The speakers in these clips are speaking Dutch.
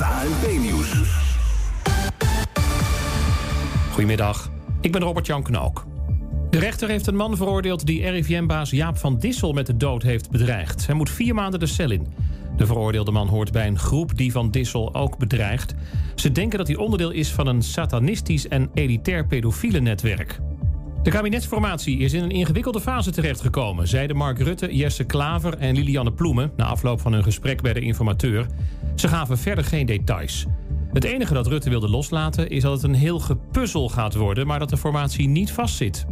Het ANP-nieuws. Goedemiddag, ik ben Robert-Jan Knook. De rechter heeft een man veroordeeld die RIVM-baas Jaap van Dissel met de dood heeft bedreigd. Hij moet vier maanden de cel in. De veroordeelde man hoort bij een groep die van Dissel ook bedreigt. Ze denken dat hij onderdeel is van een satanistisch en elitair pedofiele netwerk. De kabinetsformatie is in een ingewikkelde fase terechtgekomen, zeiden Mark Rutte, Jesse Klaver en Lilianne Ploemen na afloop van hun gesprek bij de informateur. Ze gaven verder geen details. Het enige dat Rutte wilde loslaten is dat het een heel gepuzzel gaat worden, maar dat de formatie niet vastzit.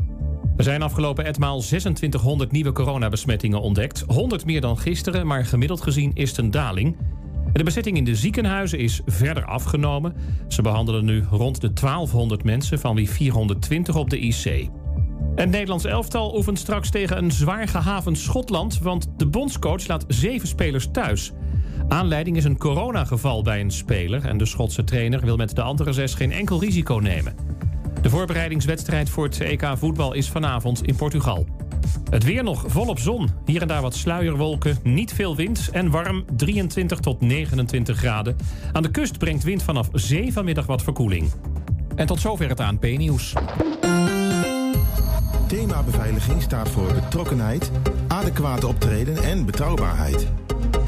Er zijn afgelopen etmaal 2600 nieuwe coronabesmettingen ontdekt. 100 meer dan gisteren, maar gemiddeld gezien is het een daling. De bezetting in de ziekenhuizen is verder afgenomen. Ze behandelen nu rond de 1200 mensen, van wie 420 op de IC. Het Nederlands elftal oefent straks tegen een zwaar gehavend Schotland... want de bondscoach laat zeven spelers thuis. Aanleiding is een coronageval bij een speler... en de Schotse trainer wil met de andere zes geen enkel risico nemen. De voorbereidingswedstrijd voor het EK voetbal is vanavond in Portugal. Het weer nog volop zon. Hier en daar wat sluierwolken, niet veel wind en warm 23 tot 29 graden. Aan de kust brengt wind vanaf 7 vanmiddag wat verkoeling. En tot zover het ANP-nieuws. Thema beveiliging staat voor betrokkenheid, adequate optreden en betrouwbaarheid.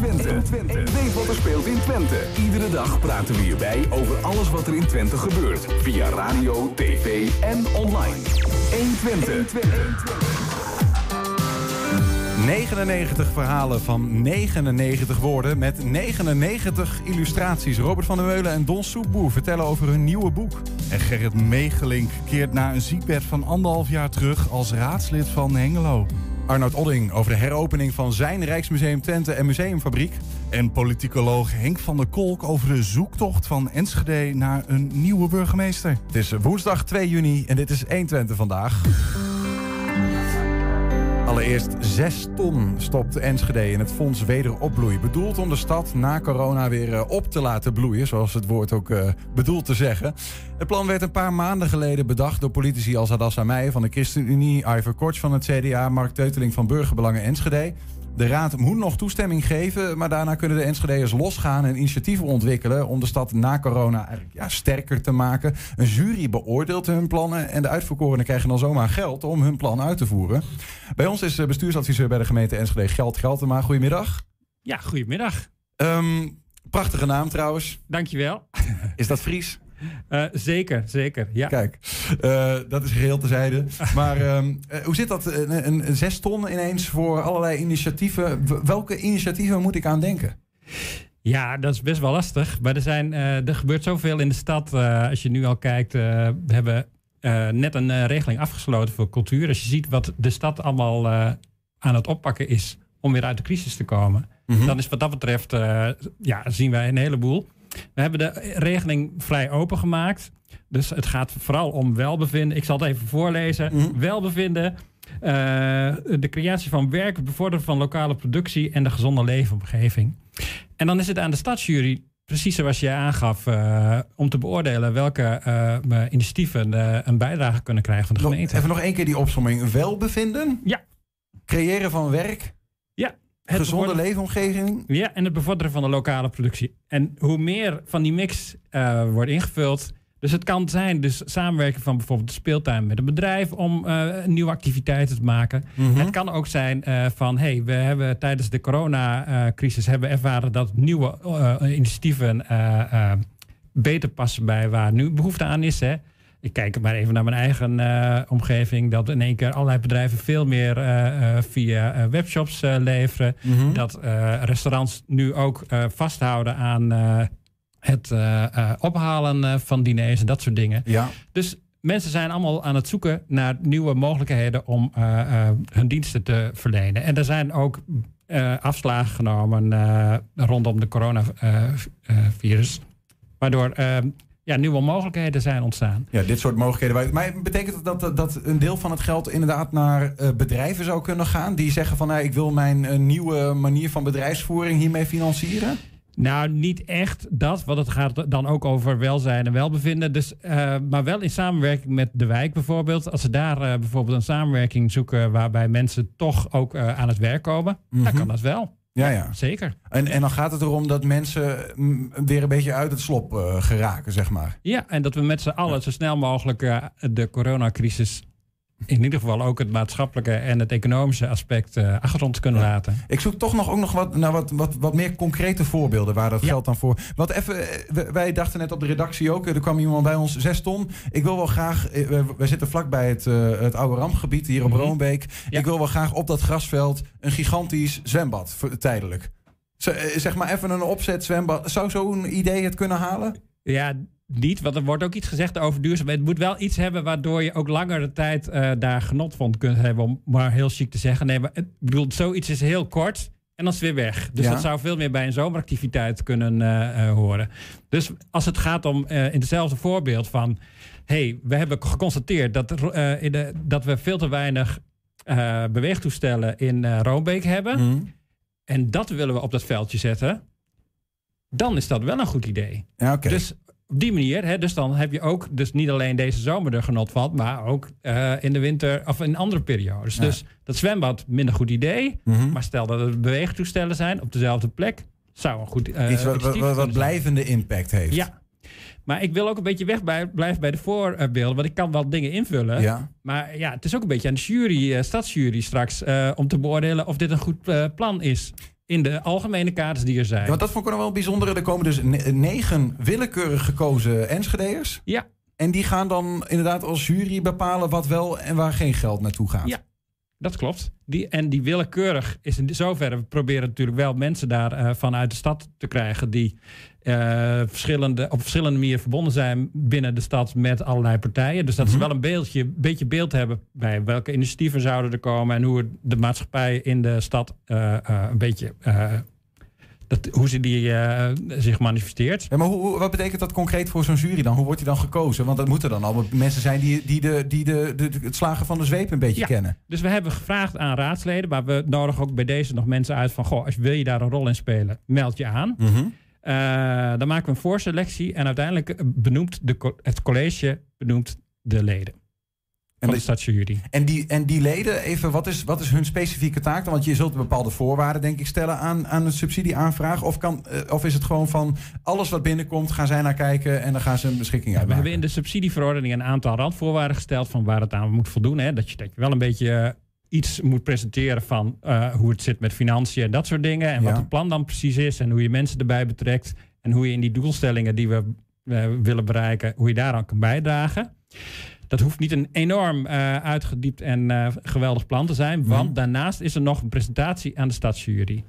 120. Weet wat er speelt in Twente. Iedere dag praten we hierbij over alles wat er in Twente gebeurt. Via radio, tv en online. 120. 99 verhalen van 99 woorden met 99 illustraties. Robert van der Meulen en Don Soepboer vertellen over hun nieuwe boek. En Gerrit Meegelink keert na een ziekbed van anderhalf jaar terug als raadslid van Hengelo. Arnoud Odding over de heropening van zijn Rijksmuseum Twente en Museumfabriek. En politicoloog Henk van der Kolk over de zoektocht van Enschede naar een nieuwe burgemeester. Het is woensdag 2 juni en dit is 120 vandaag. Allereerst 6 ton stopt Enschede in het Fonds Wederopbloei. Bedoeld om de stad na corona weer eh, op te laten bloeien, zoals het woord ook uh, bedoelt te zeggen. Het plan werd een paar maanden geleden bedacht door politici als Adassa Meijer van de ChristenUnie, Iver Korts van het CDA, Mark Teuteling van Burgerbelangen Enschede. De raad moet nog toestemming geven, maar daarna kunnen de Enschede'ers losgaan en initiatieven ontwikkelen om de stad na corona eigenlijk, ja, sterker te maken. Een jury beoordeelt hun plannen en de uitverkorenen krijgen dan zomaar geld om hun plan uit te voeren. Bij ons is bestuursadviseur bij de gemeente Enschede Geld Geltema. Goedemiddag. Ja, goedemiddag. Um, prachtige naam trouwens. Dankjewel. Is dat Fries? Uh, zeker, zeker. Ja. Kijk, uh, dat is geheel tezijde. Maar uh, hoe zit dat? Een, een, een, zes ton ineens voor allerlei initiatieven. Welke initiatieven moet ik aan denken? Ja, dat is best wel lastig. Maar er, zijn, er gebeurt zoveel in de stad. als je nu al kijkt, we hebben net een regeling afgesloten voor cultuur. Als je ziet wat de stad allemaal aan het oppakken is om weer uit de crisis te komen. Mm -hmm. Dan is wat dat betreft, ja, zien wij een heleboel. We hebben de regeling vrij open gemaakt. Dus het gaat vooral om welbevinden. Ik zal het even voorlezen. Mm. Welbevinden, uh, de creatie van werk, het bevorderen van lokale productie en de gezonde leefomgeving. En dan is het aan de stadsjury, precies zoals jij aangaf, uh, om te beoordelen welke uh, initiatieven een bijdrage kunnen krijgen van de nog, gemeente. Even nog één keer die opsomming. Welbevinden? Ja. Creëren van werk? Het gezonde leefomgeving. Ja, en het bevorderen van de lokale productie. En hoe meer van die mix uh, wordt ingevuld. Dus het kan zijn, dus samenwerken van bijvoorbeeld de speeltuin met een bedrijf om uh, nieuwe activiteiten te maken. Mm -hmm. Het kan ook zijn uh, van, hey, we hebben tijdens de coronacrisis hebben ervaren dat nieuwe initiatieven beter passen bij waar nu behoefte aan is. Hè. Ik kijk maar even naar mijn eigen uh, omgeving. Dat in één keer allerlei bedrijven veel meer uh, uh, via webshops leveren. Mm -hmm. Dat restaurants nu ook vasthouden aan het ophalen van diners en dat soort dingen. Ja. Dus mensen zijn allemaal aan het zoeken naar nieuwe mogelijkheden om hun diensten te verlenen. En er zijn ook afslagen genomen rondom de coronavirus. waardoor ja, nieuwe mogelijkheden zijn ontstaan. Ja, dit soort mogelijkheden. Maar betekent dat, dat dat een deel van het geld inderdaad naar uh, bedrijven zou kunnen gaan? Die zeggen van nou, ik wil mijn uh, nieuwe manier van bedrijfsvoering hiermee financieren? Nou, niet echt dat, want het gaat dan ook over welzijn en welbevinden. Dus, uh, maar wel in samenwerking met de wijk bijvoorbeeld. Als ze daar bijvoorbeeld een samenwerking zoeken waarbij mensen toch ook aan het werk komen, mm -hmm. dan kan dat wel. Ja, ja. Zeker. En, en dan gaat het erom dat mensen weer een beetje uit het slop geraken, zeg maar. Ja, en dat we met z'n allen zo snel mogelijk de coronacrisis in ieder geval ook het maatschappelijke en het economische aspect uh, achter ons kunnen ja. laten. Ik zoek toch nog, ook nog wat, naar wat, wat, wat meer concrete voorbeelden waar dat ja. geld dan voor. Wat even, wij dachten net op de redactie ook, er kwam iemand bij ons, zes ton. Ik wil wel graag, wij zitten vlakbij het, uh, het oude rampgebied hier op mm -hmm. Roombeek. Ja. Ik wil wel graag op dat grasveld een gigantisch zwembad, tijdelijk. Zeg maar even een opzet zwembad. Zou zo'n idee het kunnen halen? Ja, niet, want er wordt ook iets gezegd over duurzaamheid. Het moet wel iets hebben waardoor je ook langere tijd uh, daar genot van kunt hebben. Om maar heel chic te zeggen. Nee, maar het, bedoel, zoiets is heel kort en dan is het weer weg. Dus ja. dat zou veel meer bij een zomeractiviteit kunnen uh, uh, horen. Dus als het gaat om in hetzelfde voorbeeld van... hey, we hebben geconstateerd dat, in de, dat we veel te weinig beweegtoestellen in Roombeek hebben. Mm. En dat willen we op dat veldje zetten. Dan is dat wel een goed idee. Ja, okay. Dus op die manier, hè, dus dan heb je ook dus niet alleen deze zomer er genot van, maar ook uh, in de winter of in andere periodes. Ja. Dus dat zwembad, minder goed idee. Mm -hmm. Maar stel dat er beweegtoestellen zijn op dezelfde plek, zou een goed uh, iets wat, wat, wat blijvende impact heeft. Ja. Maar ik wil ook een beetje weg bij, blijven bij de voorbeelden, want ik kan wel dingen invullen. Ja. Maar ja, het is ook een beetje aan de jury, uh, stadsjury straks, om te beoordelen of dit een goed plan is in de algemene kaders die er zijn. Ja, want dat vond ik nog wel bijzonder. Er komen dus ne negen willekeurig gekozen Enschede'ers. Ja. En die gaan dan inderdaad als jury bepalen wat wel en waar geen geld naartoe gaat. Ja, dat klopt. Die, en die willekeurig is in zoverre... we proberen natuurlijk wel mensen daar uh, vanuit de stad te krijgen... die uh, verschillende, op verschillende manieren verbonden zijn binnen de stad met allerlei partijen. Dus dat Mhm. ze wel een beeldje, beetje beeld hebben bij welke initiatieven zouden er komen en hoe de maatschappij in de stad uh, een beetje. Dat, hoe ze die uh, zich manifesteert. Ja, maar hoe, wat betekent dat concreet voor zo'n jury dan? Hoe wordt die dan gekozen? Want dat moeten dan allemaal mensen zijn die, die, de, die de, de, het slagen van de zweep een beetje Ja. kennen. Dus we hebben gevraagd aan raadsleden, maar we nodigen ook bij deze nog mensen uit van: goh, als wil je daar een rol in spelen, meld je aan. Uh, dan maken we een voorselectie en uiteindelijk eh, benoemt de, het college benoemt de leden En, de stadsjury. en, die, en die leden, even, wat is, wat is hun specifieke taak dan? Want je zult bepaalde voorwaarden, denk ik, stellen aan, aan een subsidieaanvraag. Of, kan, eh, of is het gewoon van alles wat binnenkomt, gaan zij naar kijken en dan gaan ze een beschikking Ja, we hebben in de subsidieverordening een aantal randvoorwaarden gesteld van waar het aan moet voldoen. Hè. Dat, je, dat je wel een beetje eh, iets moet presenteren van eh, hoe het zit met financiën en dat soort dingen. En Ja. wat het plan dan precies is en hoe je mensen erbij betrekt. En hoe je in die doelstellingen die we willen bereiken, hoe je daaraan kan bijdragen. Dat hoeft niet een enorm eh, uitgediept en eh, geweldig plan te zijn. Want Mhm. daarnaast is er nog een presentatie aan de stadsjury.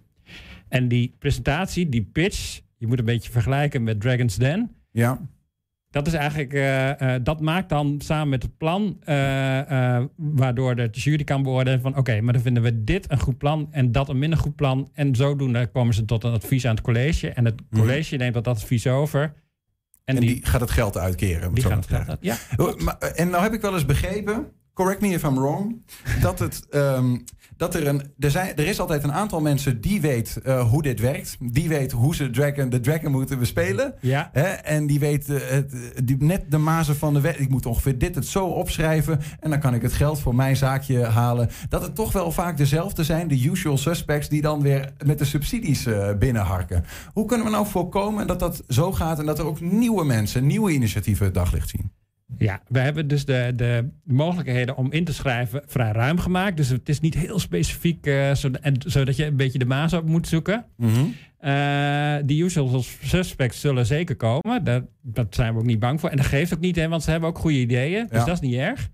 En die presentatie, die pitch, je moet een beetje vergelijken met Dragon's Den. Ja, Dat is eigenlijk, eh, dat maakt dan samen met het plan, waardoor de jury kan beoordelen van oké, maar dan vinden we dit een goed plan en dat een minder goed plan. En zodoende komen ze tot een advies aan het college. En het Mhm. college neemt dat advies over. En, en die, die, gaat het geld uitkeren. om die het gaat het. Ja, maar, eh, En nou heb ik wel eens begrepen, correct me if I'm wrong, dat, het, ehm, dat er een. Er, zijn, er is altijd een aantal mensen die weet eh, hoe dit werkt. Die weet hoe ze dragon, de dragon moeten bespelen. ja. Hè? En die weet eh, het, die, net de mazen van de wet. Ik moet ongeveer dit het zo opschrijven. En dan kan ik het geld voor mijn zaakje halen. Dat het toch wel vaak dezelfde zijn, de usual suspects, die dan weer met de subsidies eh, binnenharken. Hoe kunnen we nou voorkomen dat dat zo gaat en dat er ook nieuwe mensen, nieuwe initiatieven het daglicht zien? Ja, we hebben dus de, de mogelijkheden om in te schrijven vrij ruim gemaakt. Dus het is niet heel specifiek, eh, zo, en, zodat je een beetje de maas op moet zoeken. Eh, die usual suspects zullen zeker komen. Daar, dat zijn we ook niet bang voor. En dat geeft ook niet, hè, want ze hebben ook goede ideeën. Dus Ja. dat is niet erg.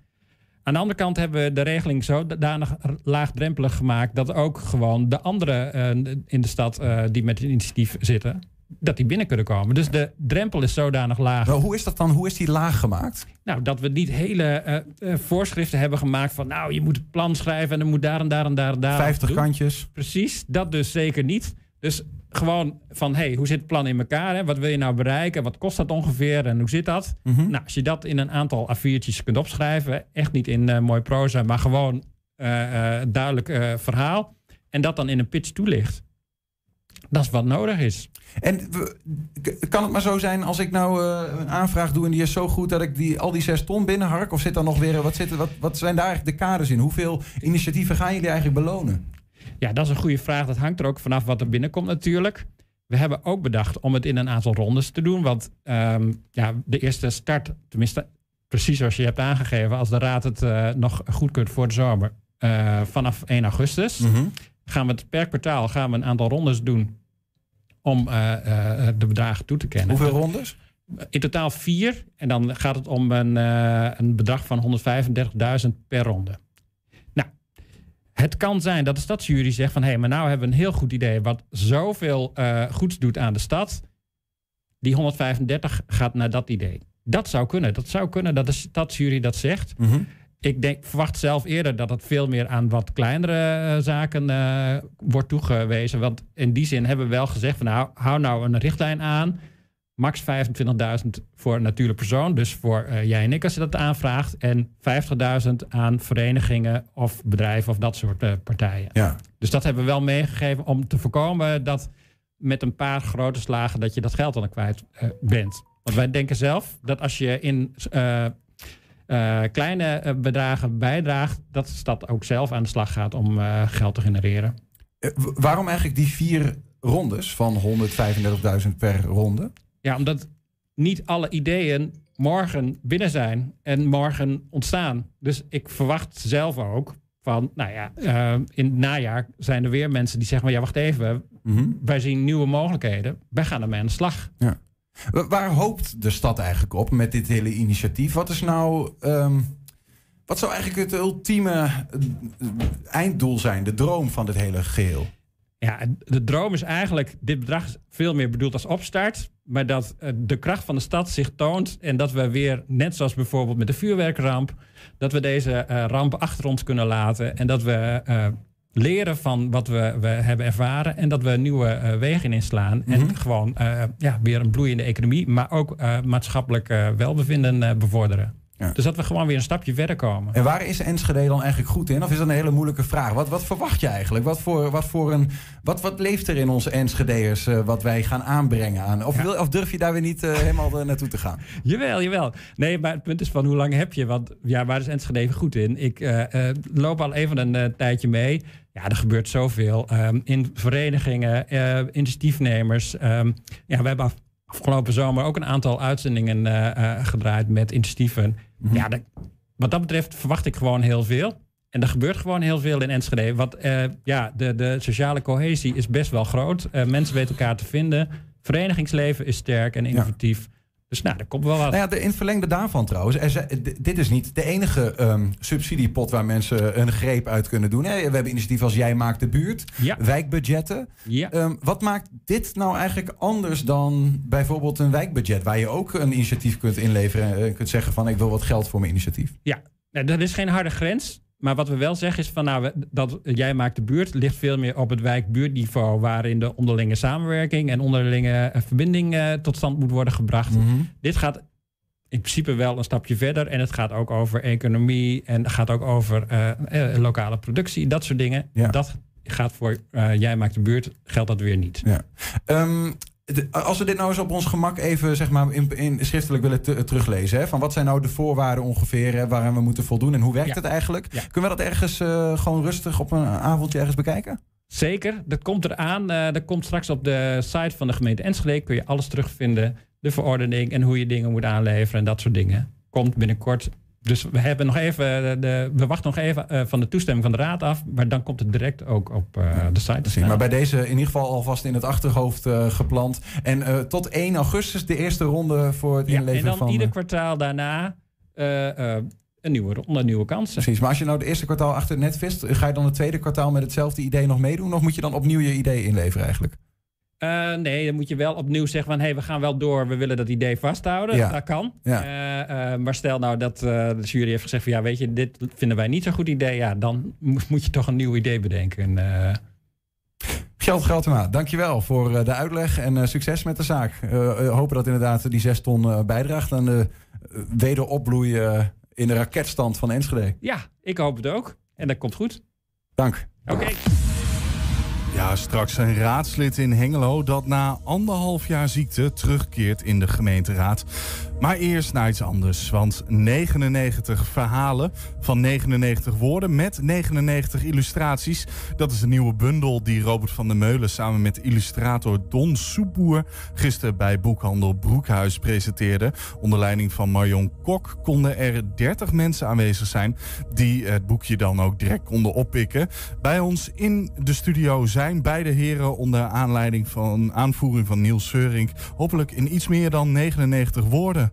Aan de andere kant hebben we de regeling zodanig laagdrempelig gemaakt... dat ook gewoon de anderen eh, in de stad die met het initiatief zitten... dat die binnen kunnen komen. Dus de drempel is zodanig laag... Nou, hoe is dat dan? Hoe is die laag gemaakt? Nou, dat we niet hele eh, eh, voorschriften hebben gemaakt van... nou, je moet het plan schrijven en dan moet daar en daar en daar en daar... 50 doen. kantjes. Precies, dat dus zeker niet. Dus gewoon van, hey, hoe zit het plan in elkaar? Hè? Wat wil je nou bereiken? Wat kost dat ongeveer? En hoe zit dat? Mhm. Nou, als je dat in een aantal A4'tjes kunt opschrijven, echt niet in eh, mooi proza, maar gewoon duidelijk verhaal. En dat dan in een pitch toelicht. Dat is wat nodig is. En kan het maar zo zijn als ik nou eh, een aanvraag doe en die is zo goed dat ik die, al die zes ton binnenhark? Of zit dan nog weer, wat, zit, er- wat, wat zijn daar eigenlijk de kaders in? Hoeveel initiatieven gaan jullie eigenlijk belonen? Ja, dat is een goede vraag. Dat hangt er ook vanaf wat er binnenkomt natuurlijk. We hebben ook bedacht om het in een aantal rondes te doen. Want ehm, ja, de eerste start, tenminste precies zoals je hebt aangegeven... als de raad het eh, nog goedkeurt voor de zomer... eh, vanaf 1 augustus gaan we het per kwartaal gaan we een aantal rondes doen... om eh, eh, de bedragen toe te kennen. Hoeveel rondes? In totaal vier. En dan gaat het om een, eh, een bedrag van 135.000 per ronde. Nou, het kan zijn dat de stadsjury zegt van... hé, hey, maar nou hebben we een heel goed idee... wat zoveel eh, goeds doet aan de stad. Die 135 gaat naar dat idee. Dat zou kunnen. Dat zou kunnen dat de stadsjury dat zegt. Ik denk, verwacht zelf eerder dat het veel meer aan wat kleinere eh, zaken eh, wordt toegewezen. Want in die zin hebben we wel gezegd van nou, hou nou een richtlijn aan. Max 25.000 voor een natuurlijke persoon. Dus voor eh, jij en ik als je dat aanvraagt. En 50.000 aan verenigingen of bedrijven of dat soort partijen. Ja. Dus dat hebben we wel meegegeven om te voorkomen dat met een paar grote slagen dat je dat geld dan kwijt bent. Want wij denken zelf dat als je in eh, kleine eh, bedragen bijdraagt, dat de stad ook zelf aan de slag gaat om eh, geld te genereren. Waarom eigenlijk die vier rondes van 135.000 per ronde? Ja, omdat niet alle ideeën morgen binnen zijn en morgen ontstaan. Dus ik verwacht zelf ook van, nou ja, in het najaar zijn er weer mensen die zeggen, maar ja, wacht even, Mhm. wij zien nieuwe mogelijkheden, wij gaan ermee aan de slag. Wa- Waar hoopt de stad eigenlijk op met dit hele initiatief? Wat is nou. ehm, wat zou eigenlijk het ultieme eh, einddoel zijn, de droom van dit hele geheel? Ja, de droom is eigenlijk, dit bedrag veel meer bedoeld als opstart. Maar dat eh, de kracht van de stad zich toont. En dat we weer, net zoals bijvoorbeeld met de vuurwerkramp. Dat we deze eh, ramp achter ons kunnen laten. En dat we leren van wat we, we hebben ervaren. En dat we nieuwe eh, wegen inslaan. En gewoon eh, ja, weer een bloeiende economie. Maar ook eh, maatschappelijk welbevinden bevorderen. Ja. Dus dat we gewoon weer een stapje verder komen. En waar is Enschede dan eigenlijk goed in? Of is dat een hele moeilijke vraag? Wat, wat verwacht je eigenlijk? Wat, voor, wat, voor een, wat, wat leeft er in onze Enschedeërs eh, wat wij gaan aanbrengen aan? Of, Ja. wil, of durf je daar weer niet helemaal naartoe te gaan? Jawel, jawel. Nee, maar het punt is van hoe lang heb je? Want ja, waar is Enschede goed in? Ik loop al even een tijdje mee. Ja, er gebeurt zoveel. Ehm, in verenigingen, eh, initiatiefnemers. Ehm, ja, we hebben af- afgelopen zomer ook een aantal uitzendingen eh, eh, gedraaid met initiatieven. Ja, dat- wat dat betreft verwacht ik gewoon heel veel. En er gebeurt gewoon heel veel in Enschede. Want ja, de, de sociale cohesie is best wel groot. Mensen weten elkaar te vinden. Verenigingsleven is sterk en innovatief. Dus nou, er komt wel wat. Nou ja, de, in het verlengde daarvan trouwens. Er dit is niet de enige ehm, subsidiepot waar mensen een greep uit kunnen doen. Hè. We hebben initiatieven als Jij maakt de buurt, Ja. wijkbudgetten. Ja. Ehm, wat maakt dit nou eigenlijk anders dan bijvoorbeeld een wijkbudget... waar je ook een initiatief kunt inleveren en kunt zeggen van... ik wil wat geld voor mijn initiatief. Ja, nou, dat is geen harde grens. Maar wat we wel zeggen is van nou, dat jij maakt de buurt ligt veel meer op het wijk-buurtniveau, waarin de onderlinge samenwerking en onderlinge eh, verbinding eh, tot stand moet worden gebracht. Dit gaat in principe wel een stapje verder en het gaat ook over economie en het gaat ook over eh, lokale productie, dat soort dingen. Ja. Dat gaat voor jij maakt de buurt, geldt dat weer niet. Ja. Ehm, als we dit nou eens op ons gemak even zeg maar, in, in schriftelijk willen te- teruglezen. Hè, van wat zijn nou de voorwaarden ongeveer hè, waaraan we moeten voldoen en hoe werkt Ja. het eigenlijk? Ja. Kunnen we dat ergens eh, gewoon rustig op een avondje ergens bekijken? Zeker, dat komt eraan. eh dat komt straks op de site van de gemeente Enschede. Kun je alles terugvinden. De verordening en hoe je dingen moet aanleveren en dat soort dingen. Komt binnenkort. Dus we hebben nog even, de, de- we wachten nog even eh, van de toestemming van de raad af. Maar dan komt het direct ook op eh, de site. te staan. Maar bij deze in ieder geval alvast in het achterhoofd eh, gepland. En eh, tot 1 augustus de eerste ronde voor het ja, en inleveren dan van... ieder eh, kwartaal daarna eh, eh, een nieuwe ronde, nieuwe kansen. Precies, maar als je nou het eerste kwartaal achter het net vist... ga je dan het tweede kwartaal met hetzelfde idee nog meedoen? Of moet je dan opnieuw je idee inleveren eigenlijk? Eh, nee, dan moet je wel opnieuw zeggen van... hé, hey, we gaan wel door, we willen dat idee vasthouden. Ja. Dat kan. Ja. Eh, eh, maar stel nou dat de jury heeft gezegd van... ja, weet je, dit vinden wij niet zo'n goed idee. Ja, dan mo- moet je toch een nieuw idee bedenken. En, Gjeld Geltema, dankjewel voor de uitleg en succes met de zaak. Hopen dat inderdaad die zes ton bijdraagt aan de wederopbloei in de raketstand van Enschede. Ja, ik hoop het ook. En dat komt goed. Dank. Oké. Ja, straks een raadslid in Hengelo dat na anderhalf jaar ziekte terugkeert in de gemeenteraad. Maar eerst naar iets anders, want 99 verhalen van 99 woorden met 99 illustraties. Dat is de nieuwe bundel die Robert van der Meulen samen met illustrator Don Soepoer gisteren bij boekhandel Broekhuis presenteerde. Onder leiding van Marion Kok konden er 30 mensen aanwezig zijn die het boekje dan ook direct konden oppikken. Bij ons in de studio zijn beide heren onder aanleiding van aanvoering van Niels Seurink hopelijk in iets meer dan 99 woorden.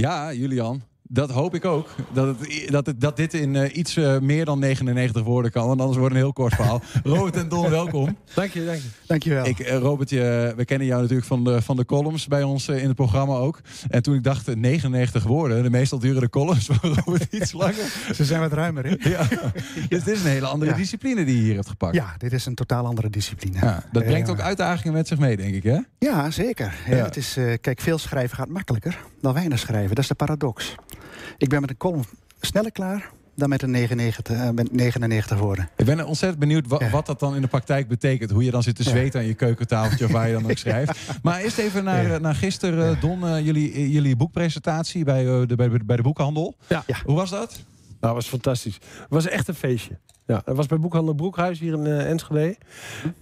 Ja, Julian. Dat hoop ik ook. Dat, het, dat, het, dat dit in uh, iets uh, meer dan 99 woorden kan. Want anders wordt het een heel kort verhaal. Robert en Don, welkom. Dank je, dank je. Dank je wel. Ik, uh, Robert, je, we kennen jou natuurlijk van de, van de columns bij ons in het programma ook. En toen ik dacht 99 woorden, de meestal duren de columns voor Robert iets langer. Ze zijn wat ruimer, hè? Ja. Dus dit is een hele andere ja. discipline die je hier hebt gepakt. Ja, dit is een totaal andere discipline. Ja, dat brengt ook uitdagingen met zich mee, denk ik, hè? Ja, zeker. Het is, kijk, veel schrijven gaat makkelijker dan weinig schrijven. Dat is de paradox. Ik ben met een column sneller klaar dan met een 99, uh, met 99 woorden. Ik ben ontzettend benieuwd wat, ja. wat, dat dan in de praktijk betekent. Hoe je dan zit te zweten ja. aan je keukentafeltje of waar je dan ook schrijft. Maar eerst even naar, ja. naar gisteren, Don, uh, jullie, jullie boekpresentatie bij, uh, de, bij, bij de boekhandel. Ja. Hoe was dat? Nou, dat was fantastisch. Het was echt een feestje. Ja, dat was bij Boekhandel Broekhuis hier in uh, Enschede.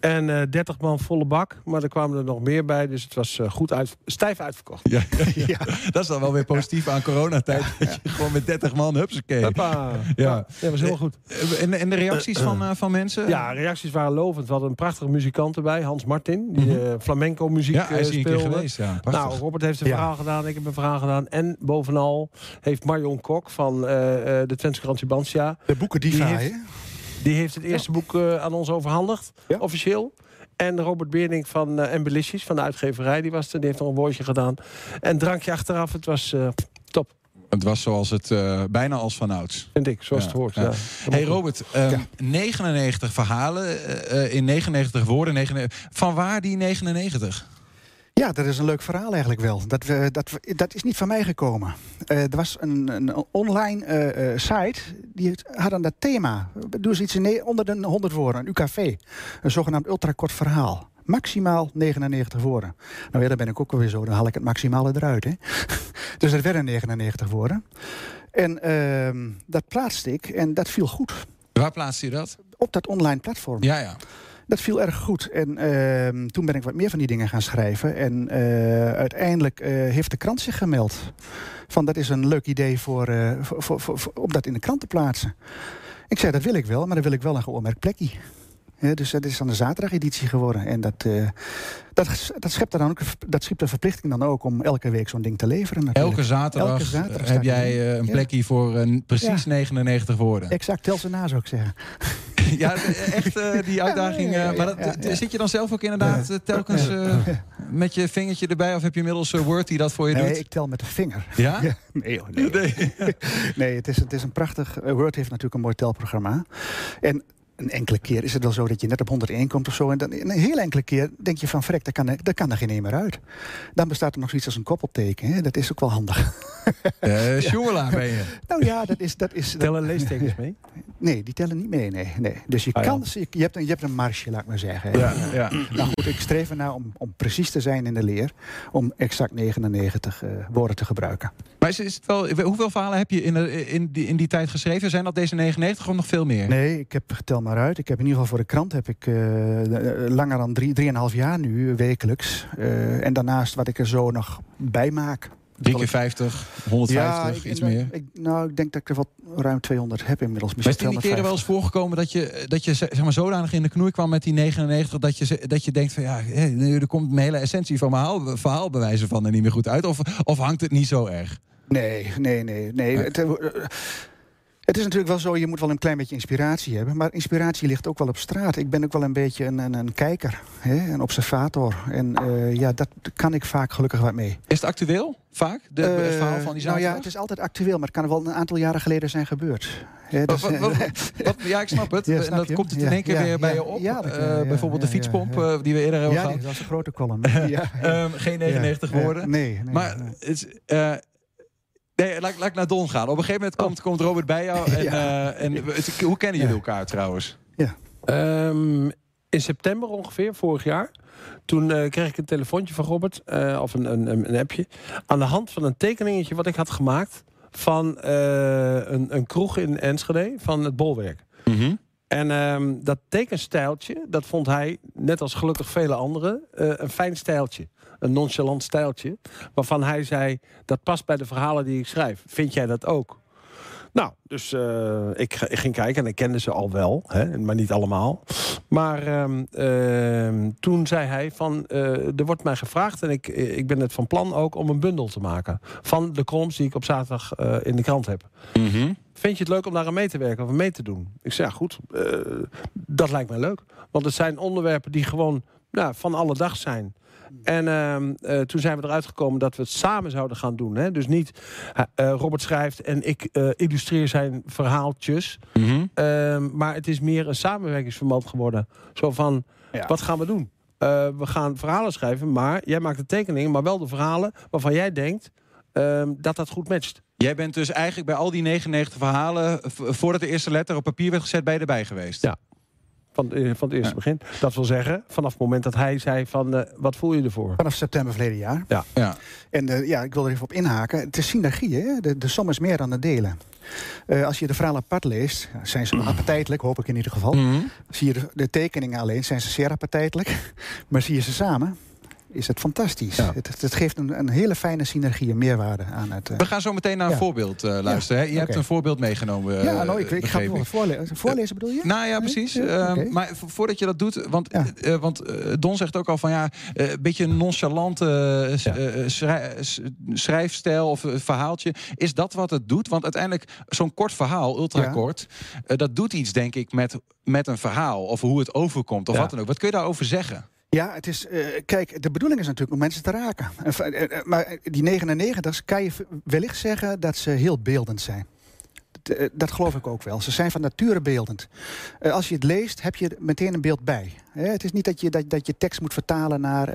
En uh, 30 man volle bak, maar er kwamen er nog meer bij. Dus het was uh, goed uit, stijf uitverkocht. Ja, ja, ja. dat is dan wel weer positief aan coronatijd. Dat je gewoon met 30 man, hupsakee. Huppa. Ja. dat was heel goed. En, en de reacties van, van mensen? Ja, reacties waren lovend. We hadden een prachtige muzikant erbij, Hans Martin. Die -hmm. flamenco muziek ja, hij is speelde. geweest, ja. Nou, Robert heeft een verhaal gedaan, ik heb een verhaal gedaan. En bovenal heeft Marion Kok van de Twentse Krantje Bansja... De boeken die heeft, die heeft het eerste boek uh, aan ons overhandigd, ja? officieel. En Robert Beerding van uh, van de uitgeverij, die was er. Die heeft nog een woordje gedaan. En drankje achteraf, het was uh, top. Het was zoals het uh, bijna als vanouds. Vind ik, zoals ja, het hoort. Ja. Ja. Hey Robert, um, ja. 99 verhalen uh, in 99 woorden. 99, van waar die 99? Ja, dat is een leuk verhaal eigenlijk wel. Dat, we, dat, we, dat is niet van mij gekomen. Uh, er was een, een online uh, uh, site, die hadden dat thema. Doe eens iets in, onder de 100 woorden, een UKV. Een zogenaamd ultrakort verhaal. Maximaal 99 woorden. Nou ja, dan ben ik ook alweer zo, dan haal ik het maximale eruit. Hè? dus dat werden 99 woorden. En uh, dat plaatste ik en dat viel goed. Waar plaatste je dat? Op dat online platform. Ja, ja. Dat viel erg goed. En uh, toen ben ik wat meer van die dingen gaan schrijven. En uh, uiteindelijk uh, heeft de krant zich gemeld. Van dat is een leuk idee voor, voor, voor, voor, om dat in de krant te plaatsen. Ik zei dat wil ik wel, maar dan wil ik wel een geoormerkt plekje. Ja, dus dat is dan de zaterdageditie geworden. En dat, uh, dat, dat, schept dan ook, dat schept de verplichting dan ook om elke week zo'n ding te leveren. Natuurlijk. Elke zaterdag, elke zaterdag heb jij uh, een plekje ja. voor uh, precies ja. 99 woorden. Exact, tel ze na zou ik zeggen. ja, echt die uitdaging. maar dat, zit je dan zelf ook inderdaad telkens met je vingertje erbij? Of heb je inmiddels Word die dat voor je nee, doet? Nee, ik tel met de vinger. Ja? nee, nee. nee. nee het, is, het is een prachtig... Word heeft natuurlijk een mooi telprogramma. En een enkele keer is het wel zo dat je net op 101 komt of zo. En dan een heel enkele keer denk je van vrek, daar kan, er, daar kan er geen een meer uit. Dan bestaat er nog zoiets als een koppelteken. Hè? Dat is ook wel handig. Uh, ja. ben je. Nou ja, dat is... Dat is tellen leestekens mee? Nee, die tellen niet mee. Nee, nee. Dus je, ah, kan, ja. je, hebt een, je hebt een marge, laat ik maar zeggen. Ja, ja. Nou goed, ik streef ernaar om, om precies te zijn in de leer. Om exact 99 uh, woorden te gebruiken. Maar is, is het wel, hoeveel verhalen heb je in, de, in, die, in die tijd geschreven? Zijn dat deze 99 of nog veel meer? Nee, ik heb getel maar uit. Ik heb in ieder geval voor de krant heb ik uh, langer dan drie, drieënhalf jaar nu, wekelijks. Uh, en daarnaast wat ik er zo nog bij maak. 3 keer 50, 150, ja, iets meer? Ik, nou, ik denk dat ik er wat ruim 200 heb inmiddels. Maar is het die keren wel eens voorgekomen dat je, dat je zeg maar, zodanig in de knoei kwam met die 99... dat je, dat je denkt van ja, er komt mijn hele essentie van mijn verhaal bewijzen van er niet meer goed uit? Of, of hangt het niet zo erg? Nee, nee, nee. nee. Het, Het is natuurlijk wel zo, je moet wel een klein beetje inspiratie hebben. Maar inspiratie ligt ook wel op straat. Ik ben ook wel een beetje een, een, een kijker, hè, een observator. En uh, ja, dat kan ik vaak gelukkig wat mee. Is het actueel, vaak, de, uh, het verhaal van die zaak? Nou ja, het is altijd actueel, maar het kan wel een aantal jaren geleden zijn gebeurd. Ja, dus, wat, wat, wat, ja ik snap het. Ja, snap en dat je? komt het in één keer weer bij je op. Uh, bijvoorbeeld de fietspomp die we eerder hebben gehad. Ja, dat was een grote column. um, geen 99 woorden. nee, nee. Maar het Nee, laat, laat ik naar Don gaan. Op een gegeven moment komt, komt Robert bij jou. En, ja. uh, en hoe kennen jullie elkaar trouwens? Ja. Um, in september ongeveer, vorig jaar. Toen uh, kreeg ik een telefoontje van Robert, uh, of een, een, een, appje. Aan de hand van een tekeningetje wat ik had gemaakt van een, een kroeg in Enschede van het bolwerk. Mm -hmm. En um, dat tekenstijltje, dat vond hij, net als gelukkig vele anderen, een fijn stijltje een nonchalant stijltje. Waarvan hij zei, dat past bij de verhalen die ik schrijf. Vind jij dat ook? Nou, dus uh, ik, ik, ging kijken en ik kende ze al wel, hè, maar niet allemaal. Maar uh, uh, toen zei hij van, eh, er wordt mij gevraagd... en ik, ik ben het van plan ook om een bundel te maken... van de columns die ik op zaterdag eh, in de krant heb. Mm -hmm. Vind je het leuk om daar aan mee te werken of mee te doen? Ik zei, ja goed, dat lijkt mij leuk. Want het zijn onderwerpen die gewoon nou, van alle dag zijn... En uh, toen zijn we eruit gekomen dat we het samen zouden gaan doen. Hè? Dus niet uh, Robert schrijft en ik illustreer zijn verhaaltjes. Mm -hmm. maar het is meer een samenwerkingsverband geworden. Zo van, ja. wat gaan we doen? we gaan verhalen schrijven, maar jij maakt de tekeningen... maar wel de verhalen waarvan jij denkt ehm, dat dat goed matcht. Jij bent dus eigenlijk bij al die 99 verhalen... voordat de eerste letter op papier werd gezet, bij je erbij geweest? Ja. Van, van het eerste ja. begin. Dat wil zeggen, vanaf het moment dat hij zei van... Uh, wat voel je ervoor? Vanaf september verleden jaar. Ja. ja. En uh, ja, ik wil er even op inhaken. Het is synergie, hè? De, de som is meer dan de delen. Uh, als je de verhalen apart leest, zijn ze appetijtelijk, hoop ik in ieder geval. Mm -hmm. Zie je de, de, tekeningen alleen, zijn ze zeer appetijtelijk. Maar zie je ze samen, is het fantastisch. Ja. Het, het, geeft een, een, hele fijne synergie en meerwaarde aan het... Uh... We gaan zo meteen naar een ja. voorbeeld uh, luisteren. Ja. Je okay. hebt een voorbeeld meegenomen. Uh, ja, nou, ik, ik ga het wel voorlezen. Voorlezen bedoel je? Nou ja, precies. Okay. maar voordat je dat doet, want, want Don zegt ook al van ja, een beetje een nonchalante schrijfstijl of verhaaltje. Is dat wat het doet? Want uiteindelijk, zo'n kort verhaal, ultrakort, dat doet iets denk ik met, met een verhaal. Of hoe het overkomt, of wat dan ook. Wat kun je daarover zeggen? Ja, het is, uh, kijk, de bedoeling is natuurlijk om mensen te raken. Uh, uh, maar die 99 kan je wellicht zeggen dat ze heel beeldend zijn. Dat, geloof ik ook wel. Ze zijn van nature beeldend. als je het leest, heb je meteen een beeld bij. het is niet dat je, dat, dat je tekst moet vertalen naar,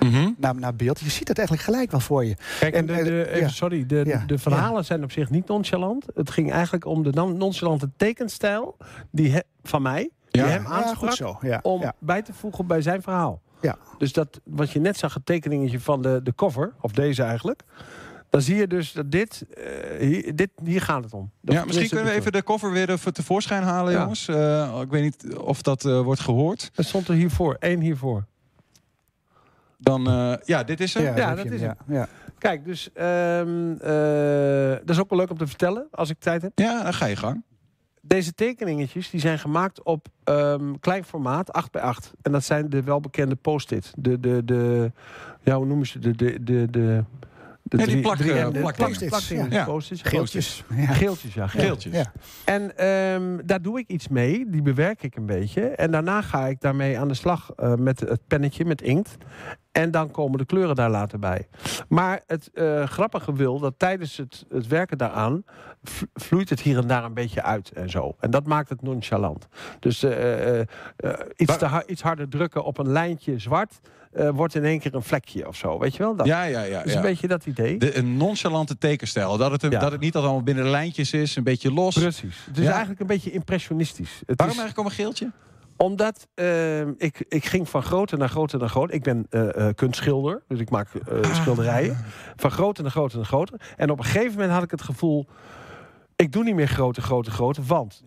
mm -hmm. naar, naar beeld. Je ziet het eigenlijk gelijk wel voor je. Kijk, en, de, de, even, ja. sorry, de, ja. de verhalen ja. zijn op zich niet nonchalant. Het ging eigenlijk om de nonchalante tekenstijl die he, van mij die ja. hem aansprak zo. Ja. om ja. bij te voegen bij zijn verhaal. Ja. Dus dat, wat je net zag, het tekeningetje van de, de cover, of deze eigenlijk... dan zie je dus dat dit, uh, hier, dit hier gaat het om. Dat ja, misschien kunnen we even de cover weer even tevoorschijn halen, ja. jongens. Uh, ik weet niet of dat uh, wordt gehoord. Het stond er hiervoor, één hiervoor. Dan, uh, ja, dit is hem. Ja, ja dat, dat is hem. Ja. Kijk, dus um, dat is ook wel leuk om te vertellen, als ik tijd heb. Ja, dan ga je gang deze tekeningetjes die zijn gemaakt op um, klein formaat, 8 bij 8 En dat zijn de welbekende post-it. De, de, de, ja, hoe noemen ze de, de, de, de de ja, die plak, drie, uh, plak, plak, ja. post-its. Geeltjes. Ja. Geeltjes, ja. Geeltjes. Ja. En um, daar doe ik iets mee. Die bewerk ik een beetje. En daarna ga ik daarmee aan de slag uh, met het pennetje, met inkt. En dan komen de kleuren daar later bij. Maar het uh, grappige wil dat tijdens het, het werken daaraan... vloeit het hier en daar een beetje uit en zo. En dat maakt het nonchalant. Dus uh, uh, iets, te ha iets harder drukken op een lijntje zwart... Uh, wordt in één keer een vlekje of zo. Weet je wel? Dat. Ja, ja, ja. Dus ja. een beetje dat idee. De, een nonchalante tekenstijl. Dat het, een, ja. dat het niet allemaal binnen de lijntjes is, een beetje los. Precies. Het is ja. eigenlijk een beetje impressionistisch. Het Waarom is... eigenlijk om een geeltje? Omdat uh, ik, ik ging van groter naar groter naar groter. Ik ben uh, uh, kunstschilder, dus ik maak ah. schilderijen. Van groter naar groter naar groter. En op een gegeven moment had ik het gevoel... ik doe niet meer groter, groter, groter, want...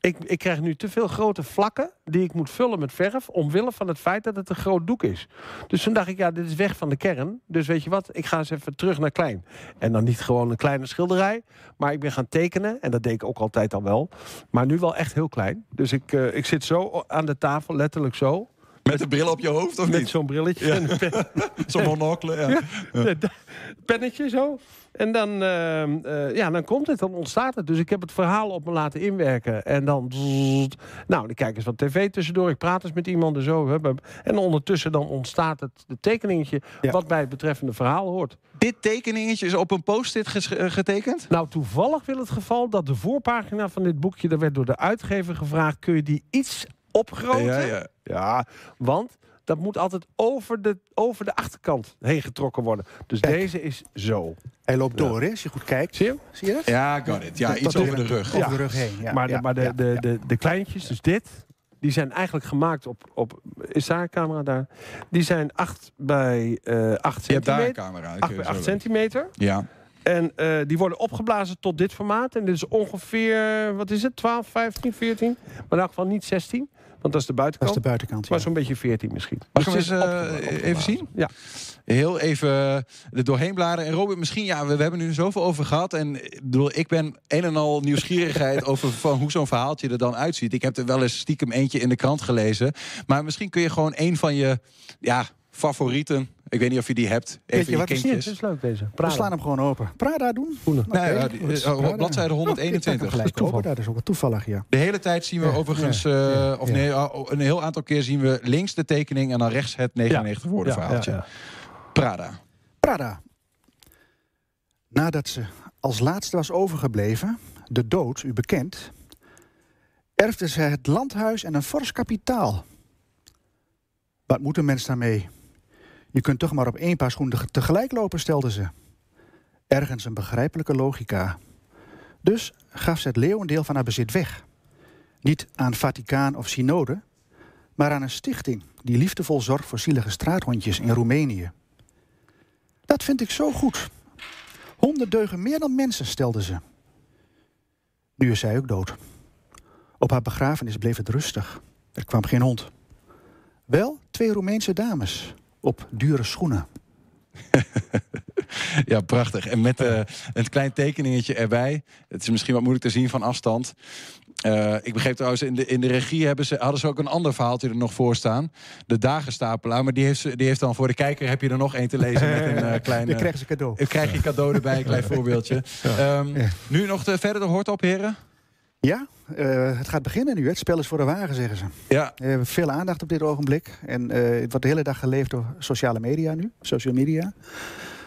Ik, ik krijg nu te veel grote vlakken die ik moet vullen met verf... omwille van het feit dat het een groot doek is. Dus toen dacht ik, ja, dit is weg van de kern. Dus weet je wat, ik ga eens even terug naar klein. En dan niet gewoon een kleine schilderij... maar ik ben gaan tekenen, en dat deed ik ook altijd al wel... maar nu wel echt heel klein. Dus ik, uh, ik zit zo aan de tafel, letterlijk zo... Met een bril op je hoofd of met niet? zo'n brilletje. Zo'n monocle, ja. Pennetje zo. En dan, ehm, eh, ja, dan komt het, dan ontstaat het. Dus ik heb het verhaal op me laten inwerken. En dan... nou, dan kijk eens wat tv tussendoor. Ik praat eens met iemand en zo. En ondertussen dan ontstaat het de tekeningetje... Ja. wat bij het betreffende verhaal hoort. Dit tekeningetje is op een post-it eh, getekend? Nou, toevallig wil het geval dat de voorpagina van dit boekje... daar werd door de uitgever gevraagd... kun je die iets opgroten? Ja, ja. Ja, want dat moet altijd over de, over de achterkant heen getrokken worden. Dus Kijk. deze is zo. Hij loopt door, hè, als je goed kijkt. Zie je? hem? Zie je dat? Ja, got it. Ja, Dat- iets dat- over de rug. Over de rug heen. Ja, maar de, ja, maar de, de, de, de kleintjes, dus dit, die zijn eigenlijk gemaakt op... op is daar een camera daar? Die zijn 8 bij eh 8 Je hebt daar een centimeter. camera. ik 8 weet bij zo 8 wel. centimeter. Ja. En eh, die worden opgeblazen tot dit formaat. En dit is ongeveer, wat is het, 12, 15, 14? Maar in elk geval niet 16. Want dat is de Dat buitenkant. is de buitenkant. Maar ja. zo'n beetje 14 misschien. Mag ik eens, eh, even zien? Ja. Heel even er doorheen bladeren. En Robert, misschien, ja, we, we hebben nu zoveel over gehad. En ik bedoel, ik ben een en al nieuwsgierigheid over van hoe zo'n verhaaltje er dan uitziet. Ik heb er wel eens stiekem eentje in de krant gelezen. Maar misschien kun je gewoon een van je ja, favorieten. Ik weet niet of je die hebt. Even je wat, kindjes. het is leuk deze. We slaan hem gewoon open. Prada doen? Oké, Nou ja, die- goed. eh, op Prada. bladzijde Oh, ik pak hem 121. gelijk Toeval. open. Dat is ook wel toevallig, ja. De hele tijd zien we Ja, overigens, ja, eh, ja, of ja. nee, oh, een heel aantal keer zien we links de tekening en dan rechts het 99 woorden Ja, verhaaltje. ja, ja. Prada. Prada. Nadat ze als laatste was overgebleven, de dood, u bekend, erfde ze het landhuis en een fors kapitaal. Wat moet een mens daarmee? Je kunt toch maar op één paar schoenen tegelijk lopen, stelde ze. Ergens een begrijpelijke logica. Dus gaf ze het leeuwendeel van haar bezit weg. Niet aan Vaticaan of synode, maar aan een stichting die liefdevol zorgt voor zielige straathondjes in Roemenië. Dat vind ik zo goed. Honden deugen meer dan mensen, stelde ze. Nu is zij ook dood. Op haar begrafenis bleef het rustig. Er kwam geen hond. Wel twee Roemeense dames op dure schoenen. Ja, prachtig. En met eh, een klein tekeningetje erbij. Het is misschien wat moeilijk te zien van afstand. Eh, ik begreep trouwens, in de, in de regie hebben ze, hadden ze ook een ander verhaaltje er nog voor staan. De dagenstapelaar. Maar die heeft, die heeft dan voor de kijker heb je er nog één te lezen met een klein... Dan eh, krijgen ze cadeau. ik krijg je cadeau erbij, een klein voorbeeldje. Ehm. Nu nog de, verder de hoort op, heren. Ja, eh, het gaat beginnen nu. hè. Het spel is voor de wagen, zeggen ze. Ja, We hebben veel aandacht op dit ogenblik. En eh, het wordt de hele dag geleefd door sociale media nu. Social media.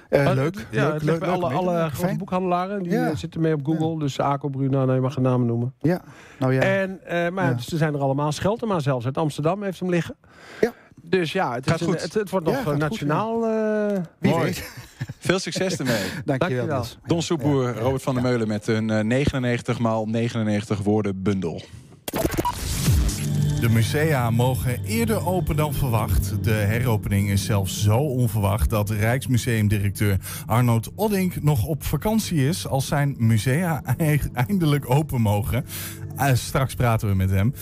Eh, leuk. Ja, leuk, alle, alle grote boekhandelaren. Die Ja. eh, zitten mee op Google. Dus Aco, Bruna, nee, je mag geen namen noemen. Ja, nou ja. En, eh, maar Ja. dus ze zijn er allemaal. Scheltema zelfs uit Amsterdam heeft hem liggen. Ja. Dus ja, het, Gaat is een- goed. het, het wordt nog eh, gaat goed, nationaal. eh, Wie weet. veel succes ermee. Dankjewel. Dankjewel. Niels. Don Ja, Soepoer, ja, ja, Robert van der ja. Meulen met een eh, 99 maal 99 woorden bundel. De musea mogen eerder open dan verwacht. De heropening is zelfs zo onverwacht dat Rijksmuseumdirecteur Arnold Oddink nog op vakantie is als zijn musea eindelijk open mogen. Eh, straks praten we met hem.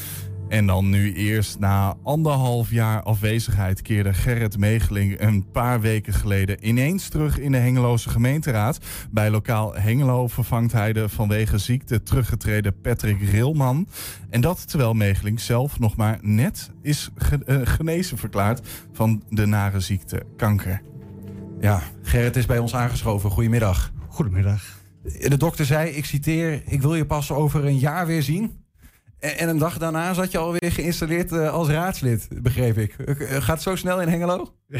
En dan nu eerst na anderhalf jaar afwezigheid keerde Gerrit Megeling een paar weken geleden ineens terug in de Hengeloze gemeenteraad. Bij lokaal Hengelo vervangt hij de vanwege ziekte teruggetreden Patrick Rilman. En dat terwijl Megeling zelf nog maar net is ge- eh, genezen verklaard van de nare ziekte kanker. Ja, Gerrit is bij ons aangeschoven. Goedemiddag. Goedemiddag. De dokter zei, ik citeer, ik wil je pas over een jaar weer zien. En, en een dag daarna zat je alweer geïnstalleerd eh, als raadslid, begreep ik. Eh, Gaat het zo snel in Hengelo?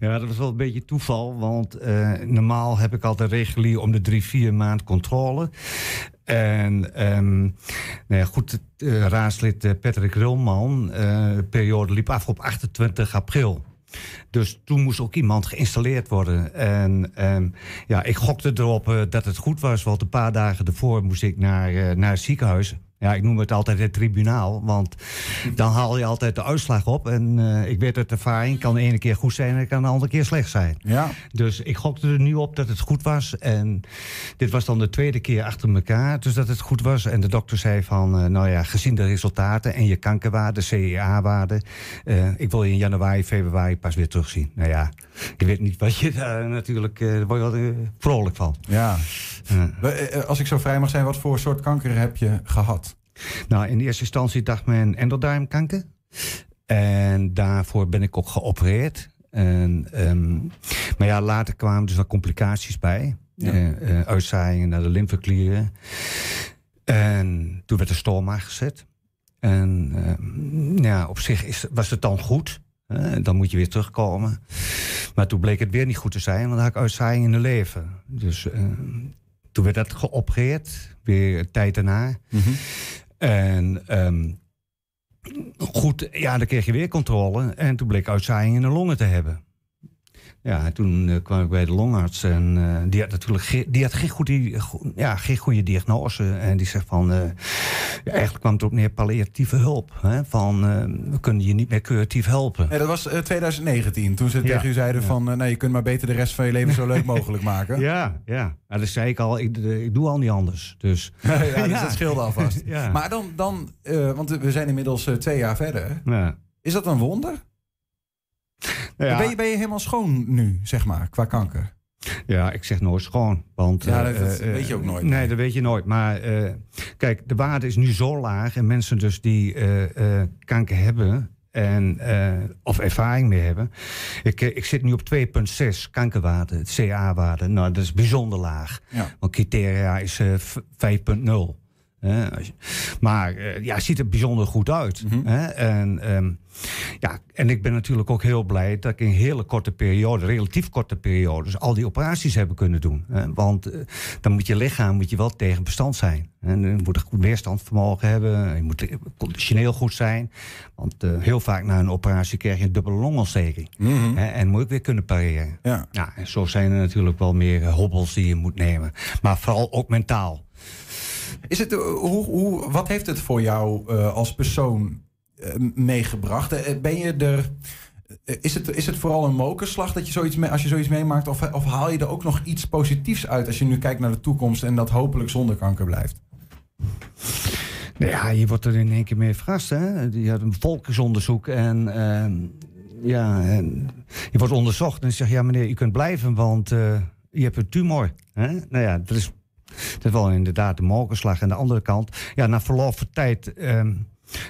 Ja, dat was wel een beetje toeval, want eh, normaal heb ik altijd regulier om de drie, vier maand controle. En ehm, nou ja, goed, eh, raadslid eh, Patrick Rilman, eh, de periode liep af op 28 april. Dus toen moest ook iemand geïnstalleerd worden. En ehm, ja, ik gokte erop eh, dat het goed was, want een paar dagen ervoor moest ik naar, eh, naar het ziekenhuis. Ja, ik noem het altijd het tribunaal, want dan haal je altijd de uitslag op. En eh, ik weet uit ervaring, kan de ene keer goed zijn en kan de andere keer slecht zijn. Ja. Dus ik gokte er nu op dat het goed was. En dit was dan de tweede keer achter elkaar, dus dat het goed was. En de dokter zei van, eh, nou ja, gezien de resultaten en je kankerwaarde, CEA-waarde... eh, ik wil je in januari, februari pas weer terugzien. Nou ja, ik weet niet wat je daar natuurlijk... daar word je wel vrolijk van. Ja. Als ik zo vrij mag zijn, wat voor soort kanker heb je gehad? Nou, in eerste instantie dacht men endodarmkanker. En daarvoor ben ik ook geopereerd. En, ehm, maar ja, later kwamen dus wat complicaties bij. Ja. Eh, eh, uitzaaiingen naar de lymfeklieren. En toen werd de stoma gezet. En ehm, ja, op zich is, was het dan goed. hè, dan moet je weer terugkomen. Maar toen bleek het weer niet goed te zijn, want dan had ik uitzaaiing in de lever. Dus ehm, toen werd dat geopereerd, weer tijd daarna. En ehm, goed, ja, dan kreeg je weer controle. En toen bleek uitzaaiing in de longen te hebben. Ja, en toen eh, kwam ik bij de longarts en eh, die had natuurlijk ge- die had geen, goede, go- ja, geen goede diagnose. En die zegt van, eh, ja, eigenlijk kwam het op neer palliatieve hulp. Hè, van, we kunnen je niet meer curatief helpen. Dat was eh, 2019, toen ze Ja. tegen u zeiden van... nee, je kunt maar beter de rest van je leven zo leuk mogelijk maken. Ja, ja. Nou, dat zei ik al, ik, ik doe al niet anders. Dus, ja, dus dat scheelde alvast. Maar dan, dan want we zijn inmiddels twee jaar verder. ja. Is dat een wonder? Nou ja. Ben, je, ben je helemaal schoon nu, zeg maar, qua kanker? Ja, ik zeg nooit schoon. Want, Ja, eh, dat- dat eh, weet je ook nooit. Nee, dat weet je nooit. Maar eh, kijk, de waarde is nu zo laag. En mensen dus die eh, eh, kanker hebben... En, eh, of ervaring mee hebben. Ik, eh, ik zit nu op 2,6 kankerwaarde, CA-waarde. Nou, dat is bijzonder laag. Ja. Want criteria is eh, v- 5,0. Hè, als je- maar eh, ja, het ziet er bijzonder goed uit. Mhm. En, ehm, ja, en ik ben natuurlijk ook heel blij dat ik in een hele korte periode, relatief korte periode, dus al die operaties hebben kunnen doen. Want eh, dan moet je lichaam moet je wel tegen bestand zijn. En je moet een goed weerstandsvermogen hebben. Je moet eh, conditioneel goed zijn. Want eh, heel vaak na een operatie krijg je een dubbele longontsteking. Hè? En moet ik weer kunnen pareren. Ja. Ja, en zo zijn er natuurlijk wel meer eh, hobbels die je moet nemen. Maar vooral ook mentaal. Is het, eh, hoe, hoe, wat heeft het voor jou eh, als persoon eh, meegebracht? Eh, ben je er... eh, Is het, is het vooral een mokerslag dat je zoiets als je zoiets meemaakt? Of, of haal je er ook nog iets positiefs uit als je nu kijkt naar de toekomst en dat hopelijk zonder kanker blijft? Nou ja, je wordt er in één keer mee verrast. Hè? Je had een volksonderzoek en, ehm, ja, en je wordt onderzocht. En ze zeggen, ja meneer, u kunt blijven, want eh, je hebt een tumor. Hè? Nou ja, dat is, dat is wel inderdaad de mokerslag. En de andere kant, ja, na verloop van tijd... ehm,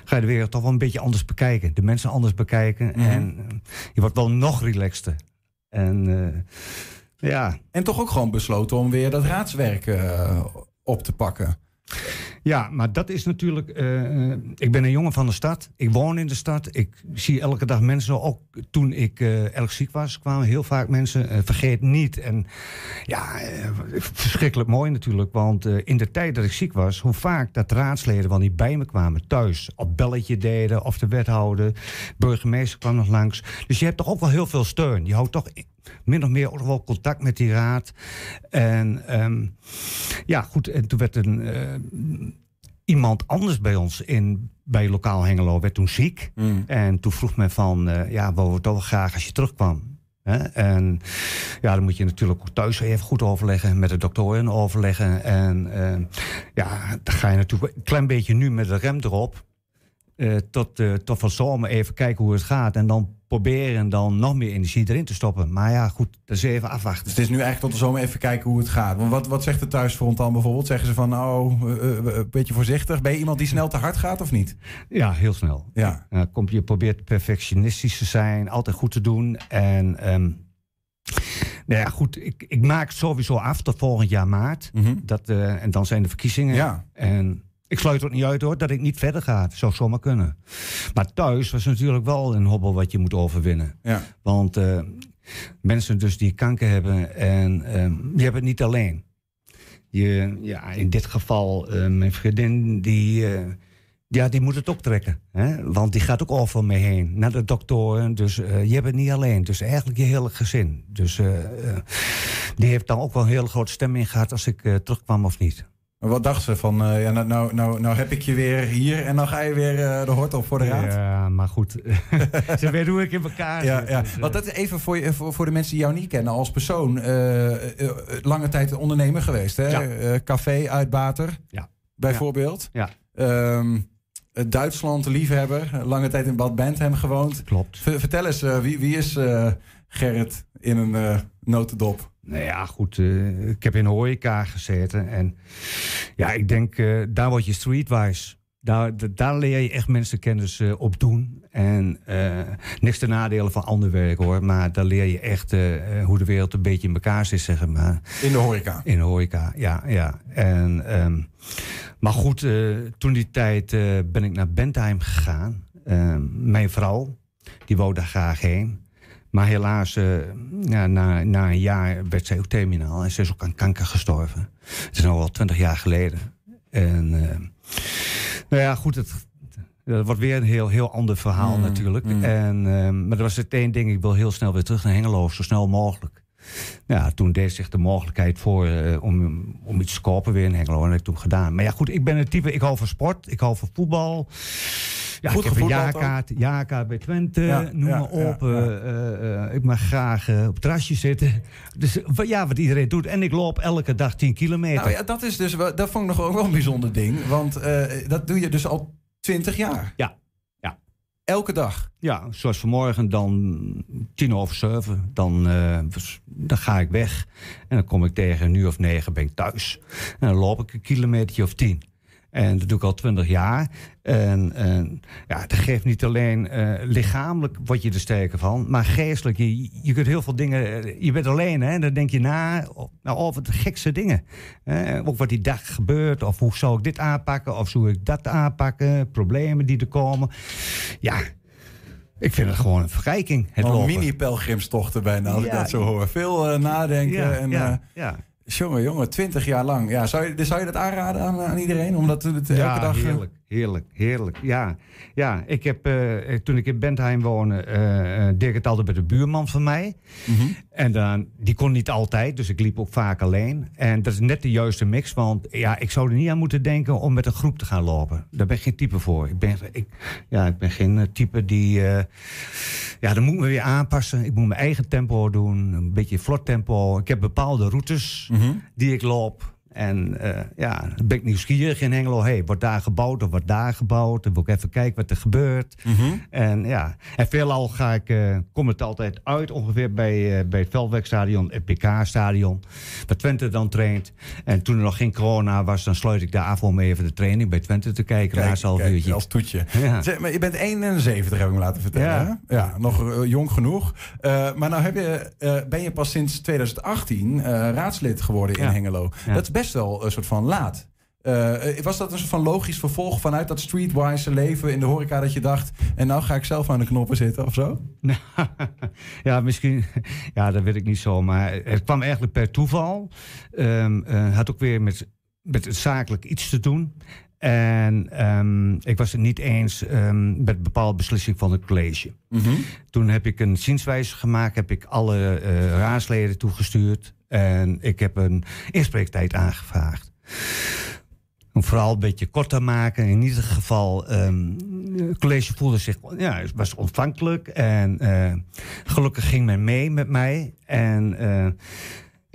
ga je de wereld toch wel een beetje anders bekijken. De mensen anders bekijken. Mhm. En eh, je wordt wel nog relaxter. En eh, ja, En toch ook gewoon besloten om weer dat raadswerk eh, op te pakken. Ja, maar dat is natuurlijk. eh, eh, ik ben een jongen van de stad. Ik woon in de stad. Ik zie elke dag mensen. Ook toen ik eh erg ziek was, kwamen heel vaak mensen. vergeet niet. En ja, verschrikkelijk mooi natuurlijk. Want in de tijd dat ik ziek was, hoe vaak dat raadsleden wel niet bij me kwamen thuis. Op belletje deden, of de wethouder. Burgemeester kwam nog langs. Dus je hebt toch ook wel heel veel steun. Je houdt toch min of meer ook wel contact met die raad. En ehm, ja, goed. En toen werd een. eh, iemand anders bij ons in, bij lokaal Hengelo werd toen ziek. En toen vroeg men van, eh, ja, we willen toch wel graag als je terugkwam. Hè? En ja, dan moet je natuurlijk ook thuis even goed overleggen, met de doktoren overleggen. En eh, ja, dan ga je natuurlijk een klein beetje nu met de rem erop. eh, tot, tot van zomer even kijken hoe het gaat. En dan proberen dan nog meer energie erin te stoppen. Maar ja, goed, dat is even afwachten. Dus het is nu eigenlijk tot de zomer even kijken hoe het gaat. Want wat, wat zegt de thuisfront dan bijvoorbeeld? Zeggen ze van nou, eh, eh, een beetje voorzichtig. Ben je iemand die snel te hard gaat of niet? Ja, heel snel. Ja. Ja, kom, je probeert perfectionistisch te zijn, altijd goed te doen. En ehm, nou ja, goed, ik, ik maak het sowieso af tot volgend jaar maart. dat, eh, en dan zijn de verkiezingen. Ja. En ik sluit ook niet uit hoor dat ik niet verder ga. Dat zou zomaar kunnen. Maar thuis was natuurlijk wel een hobbel wat je moet overwinnen. Ja. Want eh, mensen dus die kanker hebben, en ehm, die hebben het niet alleen. Je, ja, in dit geval, eh, mijn vriendin, die, eh, ja, die moet het ook trekken. Hè? Want die gaat ook over me heen, naar de doktoren. Dus je hebt het niet alleen. Dus eigenlijk je hele gezin. Dus die heeft dan ook wel een hele grote stem in gehad als ik terugkwam of niet. Wat dacht ze van, eh, ja, nou, nou, nou, nou heb ik je weer hier en dan ga je weer eh, de hort op voor de raad? Ja, maar goed. Ze weet hoe ik in elkaar Ja, zit, ja. dus, eh. Want dat is even voor, je, voor, voor de mensen die jou niet kennen als persoon. lange tijd ondernemer geweest, hè? Ja. Café, uitbater, Ja. bijvoorbeeld. Ja. Eh, Duitsland, liefhebber, lange tijd in Bad Bentheim gewoond. Klopt. V- vertel eens, wie, wie is Gerrit in een notendop? Nou ja, goed. eh, ik heb in horeca gezeten. En ja, ik denk, eh, daar word je streetwise. Daar, da- daar leer je echt mensenkennis eh, op doen. En niks ten nadele van ander werk hoor. Maar daar leer je echt hoe de wereld een beetje in elkaar zit, zeg maar. In de horeca. In de horeca, ja. ja. En, ehm, maar goed, toen die tijd ben ik naar Bentheim gegaan. Ehm, mijn vrouw, die wou daar graag heen. Maar helaas, eh, ja, na, na een jaar werd zij ook terminaal. En ze is ook aan kanker gestorven. Het is nu al twintig jaar geleden. En eh, nou ja, goed, het, dat wordt weer een heel, heel ander verhaal Mm, natuurlijk. mm. En, ehm, maar er was het één ding, ik wil heel snel weer terug naar Hengelo, zo snel mogelijk. Ja, toen deed zich de mogelijkheid voor eh, om, om iets te kopen weer in Hengelo. En dat heb ik toen gedaan. Maar ja, goed, ik ben het type, ik hou van sport, ik hou van voetbal. Ja, Goed ik heb een jaarkaart, jaarkaart bij Twente, Ja, noem ja, maar op. eh, eh, eh, ik mag graag op het terrasje zitten. Dus ja, wat iedereen doet. En ik loop elke dag 10 kilometer. Nou ja, dat is dus dat vond ik nog ook wel een bijzonder ding. Want dat doe je dus al 20 jaar. Ja, ja. Elke dag. Ja, zoals vanmorgen dan tien over zeven. Dan, dan ga ik weg. En dan kom ik tegen een uur of negen ben ik thuis. En dan loop ik een kilometer of tien. En dat doe ik al twintig jaar. En, en ja, dat geeft niet alleen eh, lichamelijk word je er sterker van, maar geestelijk. Je, je kunt heel veel dingen. eh, Je bent alleen, hè? Dan denk je na nou, over de gekste dingen. Eh, ook wat die dag gebeurt, of hoe zou ik dit aanpakken, of zou ik dat aanpakken, problemen die er komen. Ja, ik vind het gewoon een verrijking. Het mini-pelgrimstochten bijna, als ik dat zo hoor. Veel eh, nadenken. Ja, en, ja, ja. Jongen, jongen, 20 jaar lang. Ja, zou, je, zou je dat aanraden aan, aan iedereen? Omdat het Ja, elke dag... eh, heerlijk, heerlijk, heerlijk. Ja, ja ik heb, eh, toen ik in Bentheim woonde, eh, eh, deed ik het altijd met een buurman van mij. mhm. En dan, die kon niet altijd, dus ik liep ook vaak alleen. En dat is net de juiste mix, want ja, ik zou er niet aan moeten denken om met een groep te gaan lopen. Daar ben ik geen type voor. Ik ben, ik, ja, ik ben geen eh, type die... eh, ja, dan moet ik me weer aanpassen. Ik moet mijn eigen tempo doen, een beetje vlot tempo. Ik heb bepaalde routes Mhm. die ik loop. En eh, ja, ben ik nieuwsgierig in Hengelo. Hey, wordt daar gebouwd of wordt daar gebouwd? Dan wil ik even kijken wat er gebeurt. Mhm. En ja, en veelal ga ik, eh, kom het altijd uit ongeveer bij, eh, bij het Veldwerkstadion, het PK-stadion. Waar Twente dan traint. En toen er nog geen corona was, dan sluit ik daar af om even de training bij Twente te kijken. Kijk, half kijk, uurtje. als toetje. Ja. Zeg, maar je bent 71, heb ik me laten vertellen. Ja. hè? ja nog jong genoeg. Maar nou heb je, ben je pas sinds 2018 eh, raadslid geworden in Ja. Hengelo. Ja. Dat is best wel een soort van laat. Eh, was dat een soort van logisch vervolg vanuit dat streetwise leven in de horeca dat je dacht... en nou ga ik zelf aan de knoppen zitten of zo? ja, misschien. Ja, dat weet ik niet zo. Maar het kwam eigenlijk per toeval. Eh, had ook weer met, met het zakelijk iets te doen. En ehm, ik was het niet eens ehm, met bepaalde beslissing van het college. Toen heb ik een zienswijze gemaakt, heb ik alle eh, raadsleden toegestuurd. En ik heb een inspreektijd aangevraagd. Om vooral een beetje kort te maken. In ieder geval, ehm, het college voelde zich, ja, was ontvankelijk. En eh, gelukkig ging men mee met mij. En eh,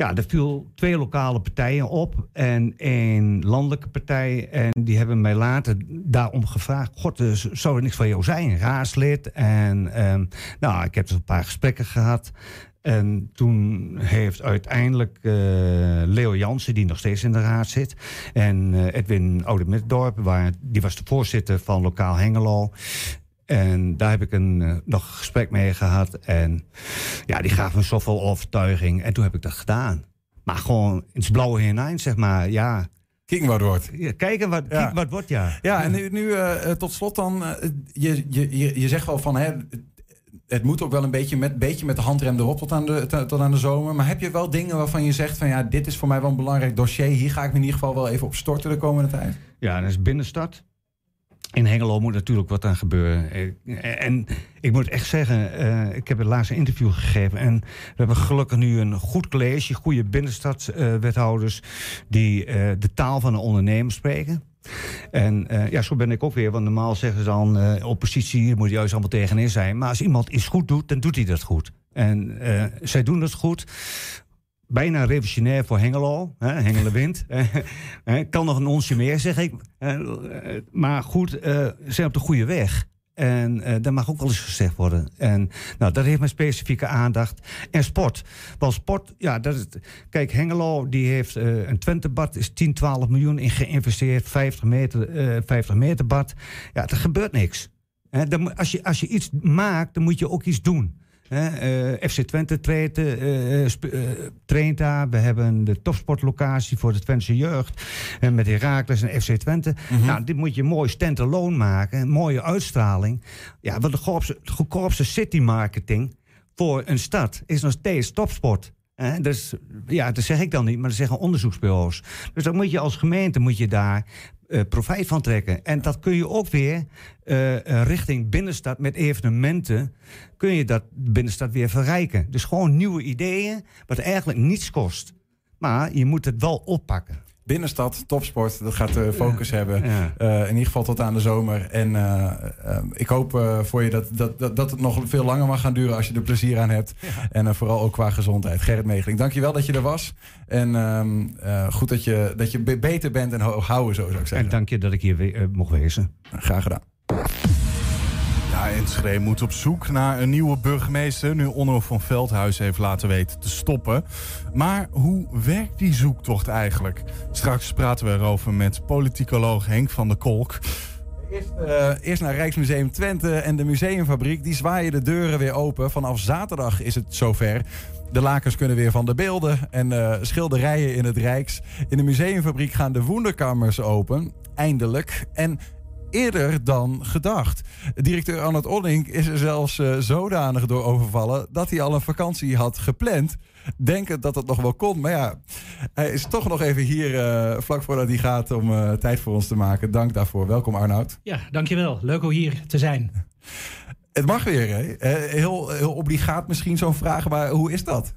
ja, er viel twee lokale partijen op en één landelijke partij. En die hebben mij later daarom gevraagd: God, zou er niks van jou zijn? Raadslid. En ehm, nou, ik heb dus een paar gesprekken gehad. En toen heeft uiteindelijk eh, Leo Jansen, die nog steeds in de raad zit, en eh, Edwin Oude-Middendorp, waar, die was de voorzitter van Lokaal Hengelo. En daar heb ik een, eh, nog een gesprek mee gehad. En ja, die gaf me zoveel overtuiging. En toen heb ik dat gedaan. Maar gewoon in het blauwe hinein, zeg maar. Ja. Kijken wat wordt. Ja, kijken wat, Ja. wat wordt, ja. Ja, en nu, nu eh, eh, tot slot dan. je, je, je, je zegt wel van... Hè, het- het moet ook wel een beetje met, beetje met de handrem erop tot aan de, tot aan de zomer. Maar heb je wel dingen waarvan je zegt van... ja, dit is voor mij wel een belangrijk dossier. Hier ga ik me in ieder geval wel even op storten de komende tijd. Ja, dat is binnenstad. In Hengelo moet natuurlijk wat aan gebeuren. Eh, En ik moet echt zeggen, eh, ik heb het laatste interview gegeven. En we hebben gelukkig nu een goed college, goede binnenstadswethouders. die eh, de taal van de ondernemer spreken. En ja, zo ben ik ook weer. Want normaal zeggen ze dan, oppositie moet je juist allemaal tegenin zijn. Maar als iemand iets goed doet, dan doet hij dat goed. En zij doen het goed bijna revolutionair voor Hengelo. Hè, Hengelo wint. Eh, kan nog een onsje meer, zeg ik. Eh, eh, maar goed, eh, ze zijn op de goede weg. En uh, dat mag ook wel eens gezegd worden. En nou, dat heeft mijn specifieke aandacht. En sport. Want sport, ja, dat is, kijk, Hengelo die heeft uh, een Twentebad, is 10, 12 miljoen in geïnvesteerd. 50 meter, uh, 50 meter bad. Ja, er gebeurt niks. Dan, als, je, als je iets maakt, dan moet je ook iets doen. Uh, FC Twente traint, uh, traint, daar. We hebben de topsportlocatie voor de Twentse jeugd. En met Herakles en FC Twente. Mm -hmm. Nou, dit moet je mooi stand-alone maken. Een mooie uitstraling. Ja, want de goedkoopste, goedkoopste city marketing voor een stad is nog steeds topsport. Eh, dus ja, dat zeg ik dan niet, maar dat zeggen onderzoeksbureaus. Dus dan moet je als gemeente moet je daar uh, profijt van trekken. En dat kun je ook weer uh, richting binnenstad met evenementen... kun je dat binnenstad weer verrijken. Dus gewoon nieuwe ideeën, wat eigenlijk niets kost. Maar je moet het wel oppakken. Binnenstad, topsport, dat gaat de focus ja. hebben. Ja. Uh, in ieder geval tot aan de zomer. En uh, uh, ik hoop voor je dat, dat, dat, dat, het nog veel langer mag gaan duren als je er plezier aan hebt. Ja. En vooral ook qua gezondheid. Gerrit Megeling, dankjewel dat je er was. En ehm, goed dat je, dat je beter bent en houden zo zou ik zeggen. En dank je dat ik hier weer, mocht wezen. Graag gedaan. Ja, Enschede moet op zoek naar een nieuwe burgemeester... nu Onno van Veldhuis heeft laten weten te stoppen. Maar hoe werkt die zoektocht eigenlijk? Straks praten we erover met politicoloog Henk van der Kolk... Eerst, uh, eerst, naar Rijksmuseum Twente en de museumfabriek. Die zwaaien de deuren weer open. Vanaf zaterdag is het zover. De lakens kunnen weer van de beelden en uh, schilderijen in het Rijks. In de museumfabriek gaan de wonderkammers open. Eindelijk. En eerder dan gedacht. Directeur Arnold Odding is er zelfs uh, zodanig door overvallen dat hij al een vakantie had gepland. Denken dat het nog wel kon. Maar ja, hij is toch nog even hier uh, vlak voordat hij gaat om uh, tijd voor ons te maken. Dank daarvoor. Welkom Arnoud. Ja, dankjewel. Leuk om hier te zijn. Het mag weer, hè? Heel, heel obligaat misschien zo'n vraag, maar hoe is dat?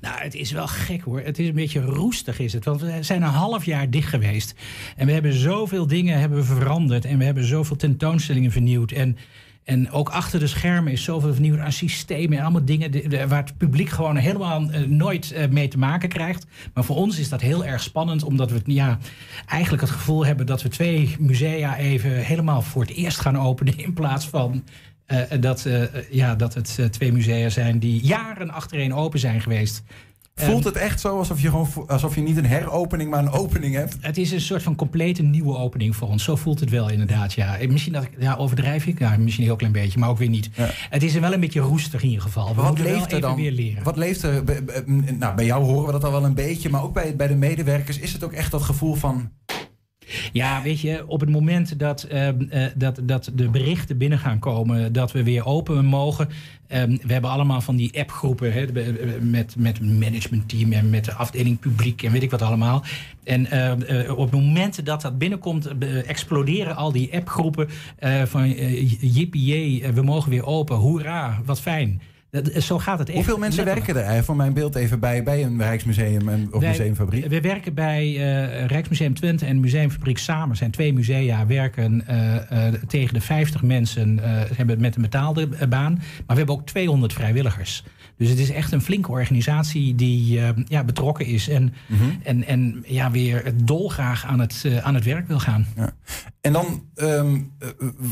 Nou, het is wel gek hoor. Het is een beetje roestig is het. Want we zijn een half jaar dicht geweest. En we hebben zoveel dingen hebben veranderd. En we hebben zoveel tentoonstellingen vernieuwd. En, en ook achter de schermen is zoveel vernieuwd aan systemen. En allemaal dingen waar het publiek gewoon helemaal uh, nooit uh, mee te maken krijgt. Maar voor ons is dat heel erg spannend. Omdat we ja, eigenlijk het gevoel hebben dat we twee musea even helemaal voor het eerst gaan openen. In plaats van uh, dat, uh, ja, dat het uh, twee musea zijn die jaren achtereen open zijn geweest. Voelt het echt zo alsof je, gewoon, alsof je niet een heropening, maar een opening hebt? Het is een soort van complete nieuwe opening voor ons. Zo voelt het wel inderdaad, ja. Misschien dat ja, overdrijf ik, ja, misschien een heel klein beetje, maar ook weer niet. Ja. Het is wel een beetje roestig in ieder geval. We wat leeft er dan? Weer leren. Wat leeft er? Nou, bij jou horen we dat al wel een beetje, maar ook bij, bij de medewerkers is het ook echt dat gevoel van ja, weet je, op het moment dat, uh, uh, dat, dat de berichten binnen gaan komen dat we weer open mogen. Um, we hebben allemaal van die appgroepen hè, met, met managementteam en met de afdeling publiek en weet ik wat allemaal. En uh, op het moment dat dat binnenkomt, exploderen al die appgroepen van jippie, we mogen weer open, hoera, wat fijn. Zo gaat het echt. Hoeveel mensen letterlijk. werken er voor mijn beeld even bij, bij een Rijksmuseum en, of wij, Museumfabriek? We werken bij uh, Rijksmuseum Twente en Museumfabriek samen. zijn twee musea, werken uh, uh, tegen de 50 mensen hebben met een betaalde baan. Maar we hebben ook 200 vrijwilligers. Dus het is echt een flinke organisatie die ja, betrokken is en, mm -hmm. en, en ja, weer dolgraag aan het, aan het werk wil gaan. Ja. En dan, um,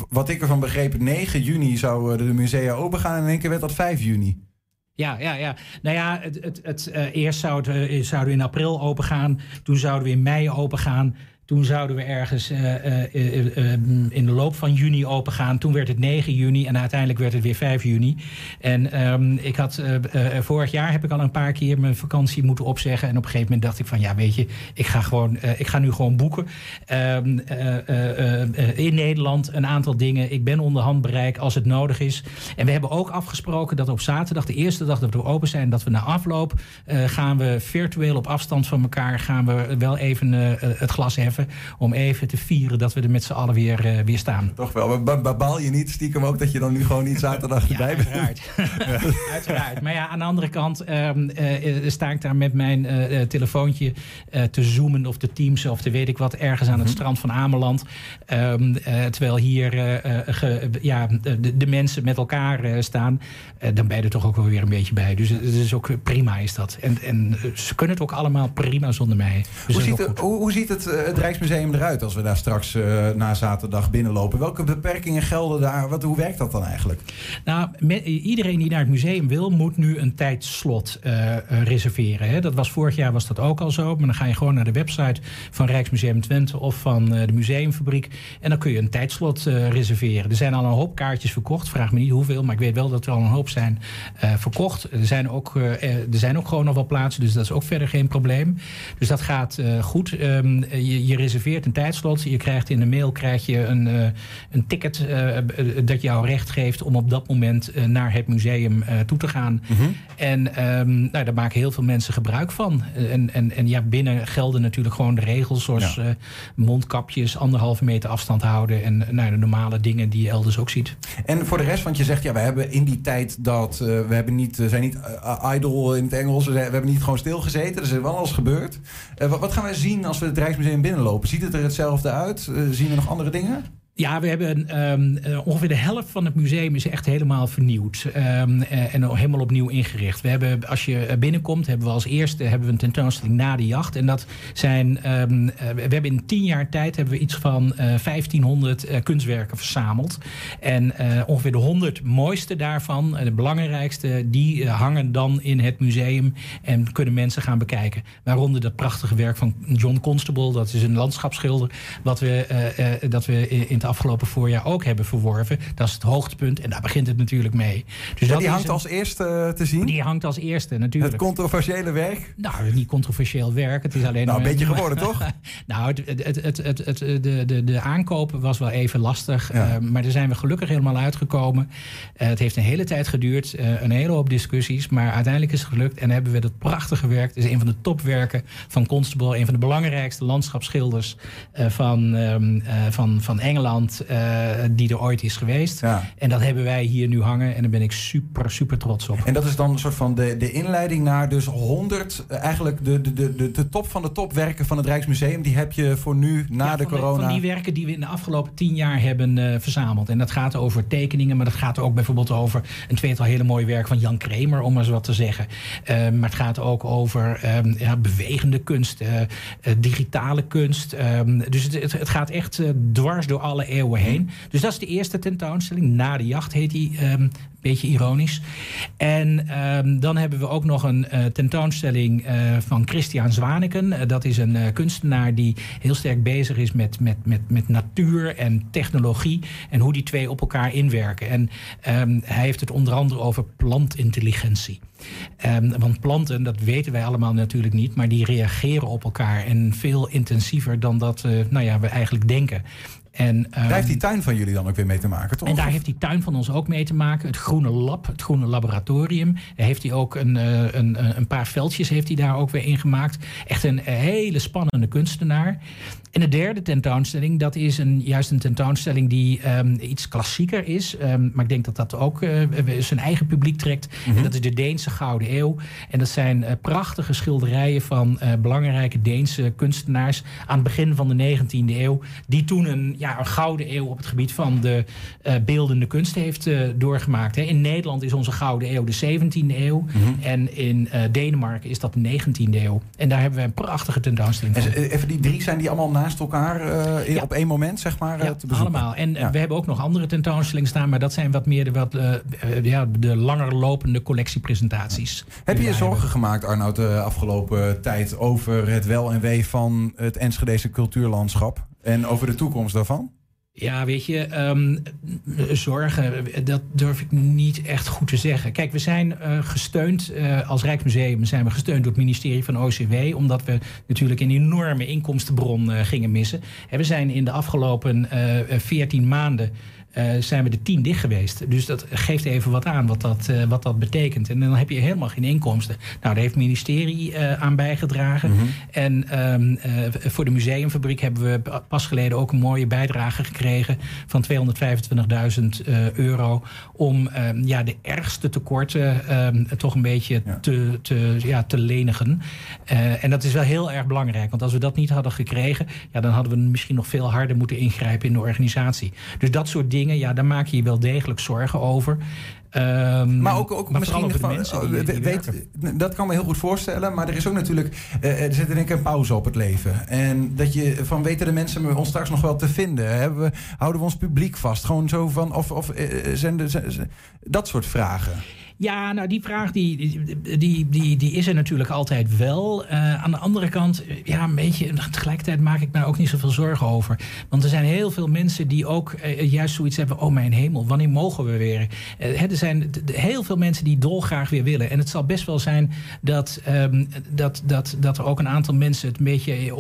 wat ik ervan begreep, 9 juni zouden de musea open gaan en in één keer werd dat 5 juni. Ja, ja, ja. Nou ja, het, het, het, uh, eerst zouden we, zouden we in april open gaan. Toen zouden we in mei open gaan. Toen zouden we ergens uh, uh, uh, in de loop van juni open gaan. Toen werd het 9 juni en uiteindelijk werd het weer 5 juni. En um, ik had vorig jaar heb ik al een paar keer mijn vakantie moeten opzeggen. En op een gegeven moment dacht ik van ja, weet je, ik ga, gewoon, ik ga nu gewoon boeken. Um, in Nederland een aantal dingen. Ik ben onder handbereik als het nodig is. En we hebben ook afgesproken dat op zaterdag, de eerste dag dat we open zijn, dat we na afloop gaan we virtueel op afstand van elkaar gaan we wel even het glas heffen om even te vieren dat we er met z'n allen weer, uh, weer staan. Toch wel, maar baal je niet stiekem ook dat je dan nu gewoon niet zaterdag erbij bent? Uiteraard. uiteraard. Maar ja, aan de andere kant um, uh, sta ik daar met mijn telefoontje te zoomen of te teamsen of te weet ik wat ergens aan het -hmm. strand van Ameland. Um, terwijl hier ge, ja, de, de, mensen met elkaar staan, dan ben je er toch ook wel weer een beetje bij. Dus het is ook prima is dat. En, en ze kunnen het ook allemaal prima zonder mij. Dus hoe, ziet het, hoe, hoe ziet het, het Rijksmuseum eruit als we daar straks uh, na zaterdag binnenlopen? Welke beperkingen gelden daar? Wat, hoe werkt dat dan eigenlijk? Nou, iedereen die naar het museum wil, moet nu een tijdslot uh, reserveren. Hè. Dat was vorig jaar was dat ook al zo. Maar dan ga je gewoon naar de website van Rijksmuseum Twente of van de Museumfabriek. En dan kun je een tijdslot reserveren. Er zijn al een hoop kaartjes verkocht. Vraag me niet hoeveel, maar ik weet wel dat er al een hoop zijn verkocht. Er zijn, ook, er zijn ook gewoon nog wel plaatsen, dus dat is ook verder geen probleem. Dus dat gaat goed. Je, je, reserveert een tijdslot. Je krijgt in de mail krijg je een, uh, een ticket uh, dat jou recht geeft om op dat moment naar het museum toe te gaan. Mm -hmm. En um, nou, daar maken heel veel mensen gebruik van. En, en, en ja, binnen gelden natuurlijk gewoon de regels zoals ja. mondkapjes, anderhalve meter afstand houden en nou, de normale dingen die je elders ook ziet. En voor de rest, want je zegt ja, we hebben in die tijd dat we hebben niet, zijn niet idle in het Engels, we hebben niet gewoon stilgezeten. Er is wel alles gebeurd. wat, wat gaan we zien als we het Rijksmuseum Ziet het er hetzelfde uit? Uh, zien we nog andere dingen? Ja, we hebben um, ongeveer de helft van het museum is echt helemaal vernieuwd. Um, en helemaal opnieuw ingericht. We hebben, als je binnenkomt, hebben we als eerste hebben we een tentoonstelling na de jacht. En dat zijn, um, we hebben in tien jaar tijd hebben we iets van uh, 1500 uh, kunstwerken verzameld. En ongeveer de 100 mooiste daarvan, de belangrijkste, die hangen dan in het museum en kunnen mensen gaan bekijken. Waaronder dat prachtige werk van John Constable, dat is een landschapsschilder, wat we, dat we in afgelopen voorjaar ook hebben verworven. Dat is het hoogtepunt en daar begint het natuurlijk mee. Dus ja, die hangt als eerste uh, te zien? Die hangt als eerste natuurlijk. Het controversiële werk? Nou, niet controversieel werk. Het is alleen nou, een beetje geworden, toch? nou, het, het, het, het, de, de, de aankoop was wel even lastig. Ja. Uh, maar daar zijn we gelukkig helemaal uitgekomen. Uh, het heeft een hele tijd geduurd. een hele hoop discussies. Maar uiteindelijk is het gelukt. En hebben we dat prachtige werk. Het is een van de topwerken van Constable. Een van de belangrijkste landschapsschilders van, um, van, van Engeland. Uh, die er ooit is geweest. Ja. En dat hebben wij hier nu hangen. En daar ben ik super, super trots op. En dat is dan een soort van de, de inleiding naar dus 100, eigenlijk de, de, de, de top van de topwerken van het Rijksmuseum. Die heb je voor nu, na ja, de corona. De, van die werken die we in de afgelopen tien jaar hebben uh, verzameld. En dat gaat over tekeningen, maar dat gaat ook bijvoorbeeld over een tweetal hele mooie werken van Jan Kremer, om maar eens wat te zeggen. Uh, maar het gaat ook over um, ja, bewegende kunst, digitale kunst. Um, dus het, het, het, gaat echt dwars door alle eeuwen heen. Dus dat is de eerste tentoonstelling. Na de jacht heet die. Um, beetje ironisch. En um, dan hebben we ook nog een uh, tentoonstelling uh, van Christian Zwaneken. Uh, dat is een kunstenaar die heel sterk bezig is met, met, met, met natuur en technologie. En hoe die twee op elkaar inwerken. En um, hij heeft het onder andere over plantintelligentie. Want planten, dat weten wij allemaal natuurlijk niet, maar die reageren op elkaar en veel intensiever dan dat nou ja, we eigenlijk denken. En, um, daar heeft die tuin van jullie dan ook weer mee te maken, toch? En daar heeft die tuin van ons ook mee te maken. Het groene lab, het groene laboratorium. Daar heeft hij ook een, een, een paar veldjes heeft hij daar ook weer ingemaakt. Echt een hele spannende kunstenaar. En de derde tentoonstelling, dat is een, juist een tentoonstelling die um, iets klassieker is. Um, maar ik denk dat dat ook uh, zijn eigen publiek trekt. Mm -hmm. En dat is de Deense Gouden Eeuw. En dat zijn uh, prachtige schilderijen van uh, belangrijke Deense kunstenaars aan het begin van de 19e eeuw. Die toen een, ja, een gouden eeuw op het gebied van de beeldende kunst heeft doorgemaakt. Hè. In Nederland is onze Gouden Eeuw de 17e eeuw. Mm -hmm. En in Denemarken is dat de 19e eeuw. En daar hebben we een prachtige tentoonstelling van. En even die drie, zijn die allemaal naast elkaar uh, ja. op één moment, zeg maar, ja, te bezoeken. allemaal. En ja. we hebben ook nog andere tentoonstellingen staan, maar dat zijn wat meer de, wat, ja, de langer lopende collectiepresentaties. Heb je je zorgen hebben. gemaakt, Arnoud, de afgelopen tijd over het wel en wee van het Enschedese cultuurlandschap en over de toekomst daarvan? Ja, weet je, um, zorgen, dat durf ik niet echt goed te zeggen. Kijk, we zijn uh, gesteund uh, als Rijksmuseum, zijn we gesteund door het ministerie van OCW, omdat we natuurlijk een enorme inkomstenbron uh, gingen missen. En we zijn in de afgelopen veertien maanden uh, zijn we de tien dicht geweest. Dus dat geeft even wat aan wat dat, uh, wat dat betekent. En dan heb je helemaal geen inkomsten. Nou, daar heeft het ministerie uh, aan bijgedragen. Mm -hmm. En um, voor de museumfabriek hebben we pas geleden ook een mooie bijdrage gekregen van 225.000 euro. Om um, ja, de ergste tekorten um, toch een beetje ja. te, te, ja, te lenigen. en dat is wel heel erg belangrijk. Want als we dat niet hadden gekregen, ja, dan hadden we misschien nog veel harder moeten ingrijpen in de organisatie. Dus dat soort dingen dingen, ja, daar maak je je wel degelijk zorgen over. Ehm, Maar ook, ook maar misschien de van, mensen die, die weet, dat kan me heel goed voorstellen. Maar er is ook natuurlijk, eh, er zit denk ik een pauze op het leven. En dat je van weten de mensen ons straks nog wel te vinden? Hebben we, houden we ons publiek vast? Gewoon zo van, of, of eh, zijn de, zijn- zijn- dat soort vragen. Ja, nou die vraag die, die, die, die, is er natuurlijk altijd wel. Eh, aan de andere kant, eh, ja, een beetje, tegelijkertijd maak ik me ook niet zoveel zorgen over. Want er zijn heel veel mensen die ook eh, juist zoiets hebben. Oh mijn hemel, wanneer mogen we weer? Er zijn heel veel mensen die dolgraag weer willen. En het zal best wel zijn dat, ehm, dat, dat, dat er ook een aantal mensen het een beetje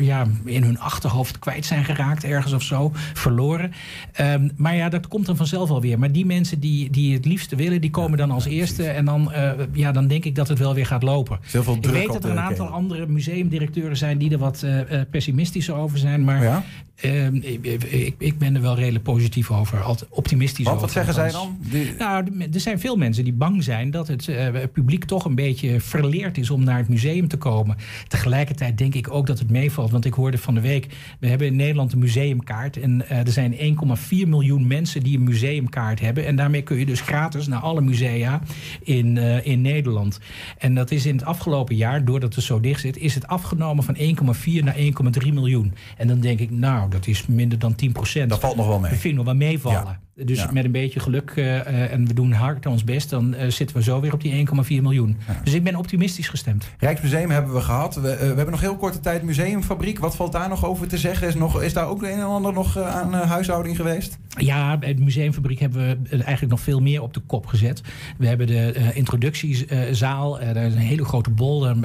ja, in hun achterhoofd kwijt zijn geraakt, ergens of zo, verloren. Ehm, maar ja, dat komt dan vanzelf alweer. Maar die mensen die, die het liefste willen, die komen dan als eerste. En dan, eh, ja, dan denk ik dat het wel weer gaat lopen. Veel Ik weet dat er een aantal andere museumdirecteuren zijn die er wat eh, eh, pessimistischer over zijn. Maar Ja? ehm, ik, ik, ik ben er wel redelijk positief over, altijd optimistisch Wat, over. wat zeggen zij dan? Die- Nou, er zijn veel mensen die bang zijn dat het publiek toch een beetje verleerd is om naar het museum te komen. Tegelijkertijd denk ik ook dat het meevalt. Want ik hoorde van de week, we hebben in Nederland een museumkaart. En er zijn 1,4 miljoen mensen die een museumkaart hebben. En daarmee kun je dus gratis naar alle musea in, eh, in Nederland. En dat is in het afgelopen jaar, doordat het zo dicht zit, is het afgenomen van 1,4 naar 1,3 miljoen. En dan denk ik, nou, dat is minder dan 10 procent. Dat valt nog wel mee. Dat vind ik nog wel meevallen. Dus Ja. met een beetje geluk eh, eh, en we doen hard ons best, dan eh, zitten we zo weer op die 1,4 miljoen. Dus ik ben optimistisch gestemd. Rijksmuseum hebben we gehad. We, we hebben nog heel korte tijd museumfabriek. Wat valt daar nog over te zeggen? Is, nog, is daar ook een en ander nog aan huishouding geweest? Ja, bij de museumfabriek hebben we eigenlijk nog veel meer op de kop gezet. We hebben de introductiezaal. daar is een hele grote bol. Er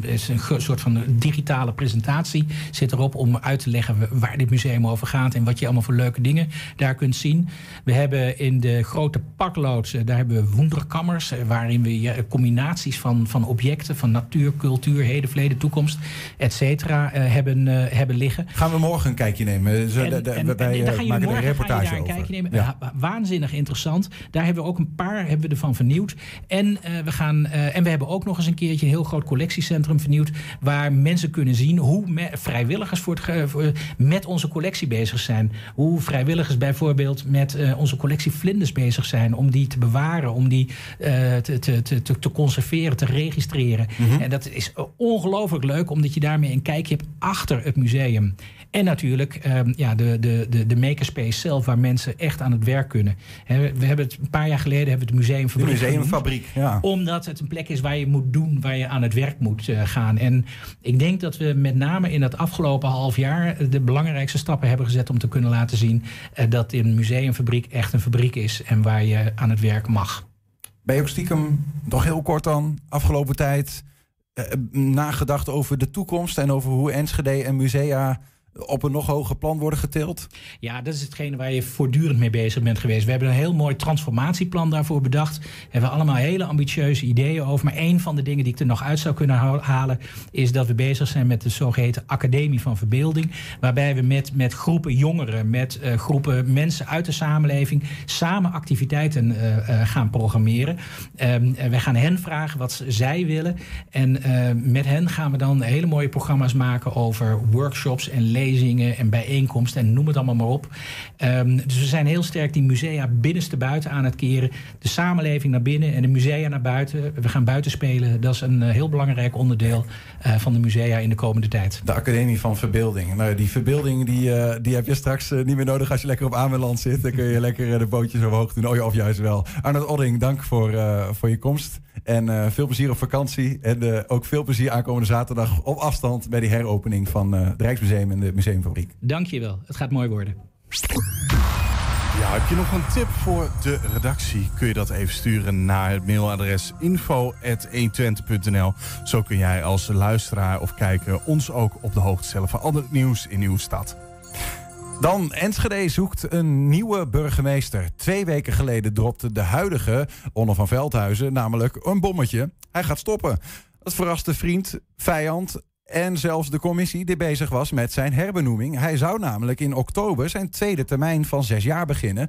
is een soort van digitale presentatie zit erop om uit te leggen waar dit museum over gaat en wat je allemaal voor leuke dingen daar kunt zien. We hebben in de grote pakloods, eh, daar hebben we wonderkammers, eh, waarin we combinaties van, van objecten, van natuur, cultuur, heden, verleden, toekomst, et cetera, eh, hebben, hebben liggen. Gaan we morgen een kijkje nemen? Zo, En- en- wij, daar maken een ga je reportage een over. kijkje nemen. Ja. Waanzinnig interessant. Daar hebben we ook een paar hebben we ervan vernieuwd. En, we gaan, en we hebben ook nog eens een keertje een heel groot collectiecentrum vernieuwd. Waar mensen kunnen zien hoe me- vrijwilligers voor het, voor- met onze collectie bezig zijn. Hoe vrijwilligers bijvoorbeeld met eh, onze collectie vlinders bezig zijn. Om die te bewaren, om die te, te, te, te- te conserveren, te registreren. Mhm. En dat is ongelooflijk leuk, omdat je daarmee een kijkje hebt achter het museum. En natuurlijk ehm, ja, de, de, de, de makerspace zelf, waar mensen echt aan het werk kunnen. We hebben het een paar jaar geleden hebben we het museumfabriek. De museumfabriek, genoemd, ja. Omdat het een plek is waar je moet doen, waar je aan het werk moet eh, gaan. En ik denk dat we met name in het afgelopen half jaar de belangrijkste stappen hebben gezet om te kunnen laten zien eh, dat een museumfabriek echt een fabriek is en waar je aan het werk mag. Ben je ook stiekem, nog heel kort dan, afgelopen tijd... eh, nagedacht over de toekomst en over hoe Enschede en musea op een nog hoger plan worden getild? Ja, dat is hetgene waar je voortdurend mee bezig bent geweest. We hebben een heel mooi transformatieplan daarvoor bedacht. We hebben allemaal hele ambitieuze ideeën over. Maar één van de dingen die ik er nog uit zou kunnen halen... is dat we bezig zijn met de zogeheten Academie van Verbeelding. Waarbij we met, met groepen jongeren, met eh, groepen mensen uit de samenleving... samen activiteiten eh, eh, gaan programmeren. Ehm, wij gaan hen vragen wat zij willen. En met hen gaan we dan hele mooie programma's maken... over workshops en lezingen en bijeenkomsten en noem het allemaal maar op. Ehm, dus we zijn heel sterk die musea binnenste buiten aan het keren. De samenleving naar binnen en de musea naar buiten. We gaan buiten spelen. Dat is een eh, heel belangrijk onderdeel eh, van de musea in de komende tijd. De Academie van Verbeelding. Nou, die verbeelding die, eh, die heb je straks niet meer nodig als je lekker op Ameland zit. Dan kun je lekker de bootjes omhoog doen. Oh ja, of juist wel. Arnold Odding, dank voor, voor je komst. En veel plezier op vakantie. En ook veel plezier aankomende zaterdag op afstand... bij die heropening van het Rijksmuseum en de Museumfabriek. Dank je wel. Het gaat mooi worden. Ja, heb je nog een tip voor de redactie? Kun je dat even sturen naar het mailadres info.120.nl. Zo kun jij als luisteraar of kijker ons ook op de hoogte stellen van al het nieuws in uw stad. Dan, Enschede zoekt een nieuwe burgemeester. Twee weken geleden dropte de huidige Onno van Veldhuizen namelijk een bommetje. Hij gaat stoppen. Dat verraste vriend, vijand en zelfs de commissie die bezig was met zijn herbenoeming. Hij zou namelijk in oktober zijn tweede termijn van zes jaar beginnen.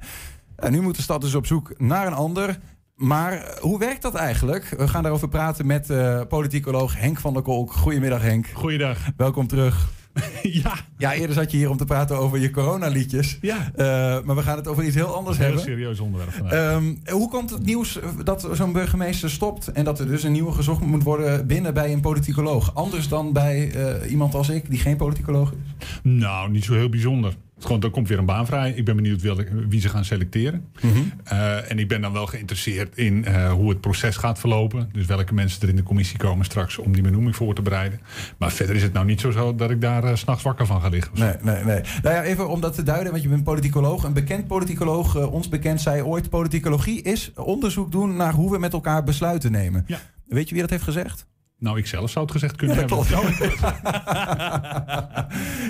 En nu moet de stad dus op zoek naar een ander. Maar hoe werkt dat eigenlijk? We gaan daarover praten met eh politicoloog Henk van der Kolk. Goedemiddag Henk. Goeiedag. Welkom terug. ja. Ja, eerder zat je hier om te praten over je coronaliedjes. Ja. Eh, maar we gaan het over iets heel anders Heel hebben. serieus onderwerp vandaag. Ehm, hoe komt het nieuws dat zo'n burgemeester stopt en dat er dus een nieuwe gezocht moet worden binnen bij een politicoloog? Anders dan bij eh, iemand als ik, die geen politicoloog is? Nou, niet zo heel bijzonder. Gewoon, er komt weer een baan vrij. Ik ben benieuwd wie ze gaan selecteren. Eh, en ik ben dan wel geïnteresseerd in eh, hoe het proces gaat verlopen. Dus welke mensen er in de commissie komen straks om die benoeming voor te bereiden. Maar verder is het nou niet zo, zo dat ik daar 's s'nachts wakker van ga liggen. Nee, nee, nee. Nou ja, even om dat te duiden, want je bent politicoloog. Een bekend politicoloog, ons bekend, zei ooit... politicologie is onderzoek doen naar hoe we met elkaar besluiten nemen. Ja. Weet je wie dat heeft gezegd? Nou, ik zelf zou het gezegd kunnen Ja, hebben.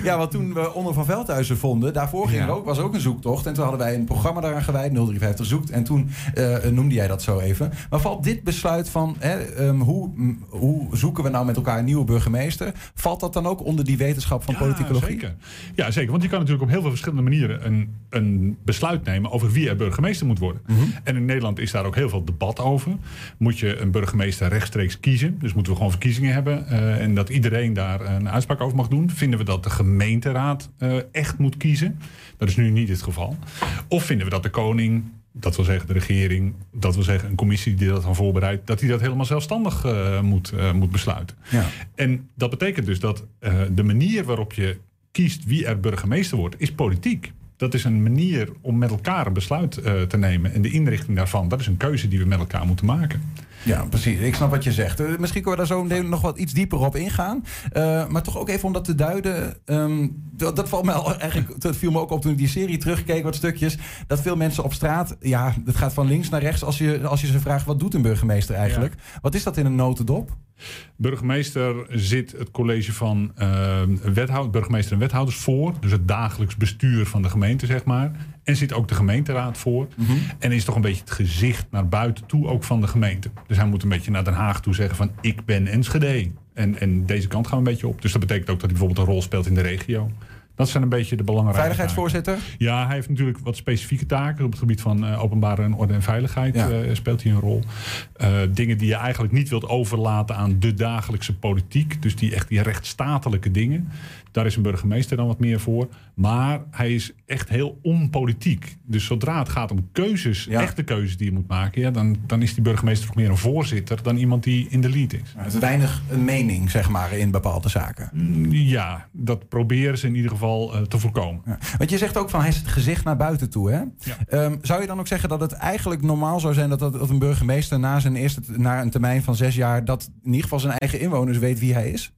Ja, want toen we Onder van Veldhuizen vonden, daarvoor ging Ja. er ook, was ook een zoektocht. En toen hadden wij een programma daaraan gewijd, 0350 zoekt. En toen eh, noemde jij dat zo even. Maar valt dit besluit van hè, ehm, hoe, m, hoe zoeken we nou met elkaar een nieuwe burgemeester, valt dat dan ook onder die wetenschap van politicologie? Zeker. Ja, zeker. Want je kan natuurlijk op heel veel verschillende manieren een, een besluit nemen over wie er burgemeester moet worden. Mhm. En in Nederland is daar ook heel veel debat over. Moet je een burgemeester rechtstreeks kiezen? Dus moeten we gewoon verkiezingen hebben eh, en dat iedereen daar een uitspraak over mag doen? Vinden we dat de gemeenteraad eh, echt moet kiezen? Dat is nu niet het geval. Of vinden we dat de koning dat wil zeggen de regering, dat wil zeggen een commissie die dat dan voorbereidt, dat die dat helemaal zelfstandig eh, moet, moet besluiten. Ja. En dat betekent dus dat de manier waarop je kiest wie er burgemeester wordt, is politiek. Dat is een manier om met elkaar een besluit te nemen. En de inrichting daarvan, dat is een keuze die we met elkaar moeten maken. Ja, precies. Ik snap wat je zegt. Eh, misschien kunnen we daar zo meteen nog wat iets dieper op ingaan. Eh, maar toch ook even om dat te duiden. ehm, dat, dat valt me al eigenlijk. Dat viel me ook op toen ik die serie terugkeek, wat stukjes. Dat veel mensen op straat. Ja, het gaat van links naar rechts. Als je, als je ze vraagt: wat doet een burgemeester eigenlijk? Wat is dat in een notendop? Burgemeester zit het college van wethoud, burgemeester en wethouders voor. Dus het dagelijks bestuur van de gemeente, zeg maar. En zit ook de gemeenteraad voor. En is toch een beetje het gezicht naar buiten toe ook van de gemeente. Dus hij moet een beetje naar Den Haag toe zeggen van ik ben Enschede. En, en deze kant gaan we een beetje op. Dus dat betekent ook dat hij bijvoorbeeld een rol speelt in de regio. Dat zijn een beetje de belangrijke Veiligheidsvoorzitter? taken. Ja, hij heeft natuurlijk wat specifieke taken. Op het gebied van eh, openbare en orde en veiligheid Ja. eh, speelt hij een rol. Eh, dingen die je eigenlijk niet wilt overlaten aan de dagelijkse politiek. Dus die echt die rechtsstatelijke dingen. Daar is een burgemeester dan wat meer voor. Maar hij is echt heel onpolitiek. Dus zodra het gaat om keuzes, echte keuzes die je moet maken... Ja, dan, dan is die burgemeester toch meer een voorzitter... dan iemand die in de lead is. Het is weinig een mening, zeg maar, in bepaalde zaken. Ja, dat proberen ze in ieder geval eh, te voorkomen. Want je zegt ook van hij is het gezicht naar buiten toe. Hè? Ehm, zou je dan ook zeggen dat het eigenlijk normaal zou zijn dat, dat, dat een burgemeester na zijn eerste na een termijn van zes jaar dat in ieder geval zijn eigen inwoners weet wie hij is?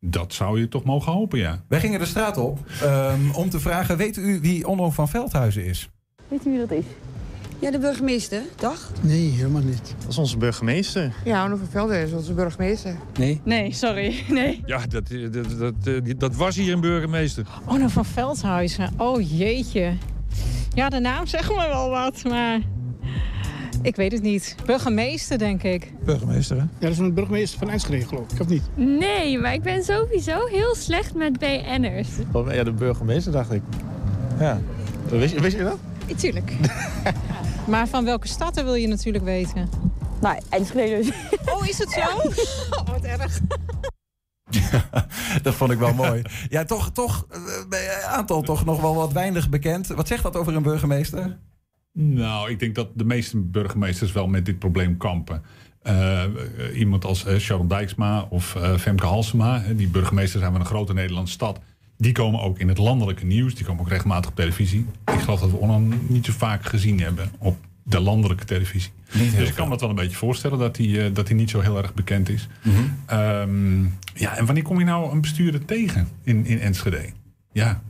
Dat zou je toch mogen hopen, ja. Wij gingen de straat op ehm, om te vragen: weet u wie Onno van Veldhuizen is? Weet u wie dat is? Ja, de burgemeester, toch? Nee, helemaal niet. Dat is onze burgemeester. Ja, Onno van Velden is onze burgemeester. Nee. Nee, sorry. Nee. Ja, dat, dat, dat, eh, dat was hier een burgemeester. Onno van Veldhuizen. Oh jeetje. Ja, de naam zegt me wel wat, maar ik weet het niet. Burgemeester, denk ik. Burgemeester, hè? Ja, dat is een burgemeester van Enschede, geloof ik, of niet? Nee, maar ik ben sowieso heel slecht met BN'ers. Oh, Ja, de burgemeester, dacht ik. Ja. Wist, je- wist je dat? Tuurlijk. maar van welke stad wil je natuurlijk weten? Nou, Enschede dus. Oh, is het zo? Oh, wat erg. dat vond ik wel mooi. Ja, toch, toch eh, aantal toch nog wel wat weinig bekend. Wat zegt dat over een burgemeester? Nou, ik denk dat de meeste burgemeesters wel met dit probleem kampen. Eh, iemand als eh, Sharon Dijksma of eh, Femke Halsema, hè, die burgemeester zijn van een grote Nederlandse stad. Die komen ook in het landelijke nieuws. Die komen ook regelmatig op televisie. Ik geloof dat we Onno niet zo vaak gezien hebben op de landelijke televisie. dus ik kan me dat wel een beetje voorstellen dat hij, eh, dat hij niet zo heel erg bekend is. Ehm, ja, en wanneer kom je nou een bestuurder tegen in, in Enschede? Ja,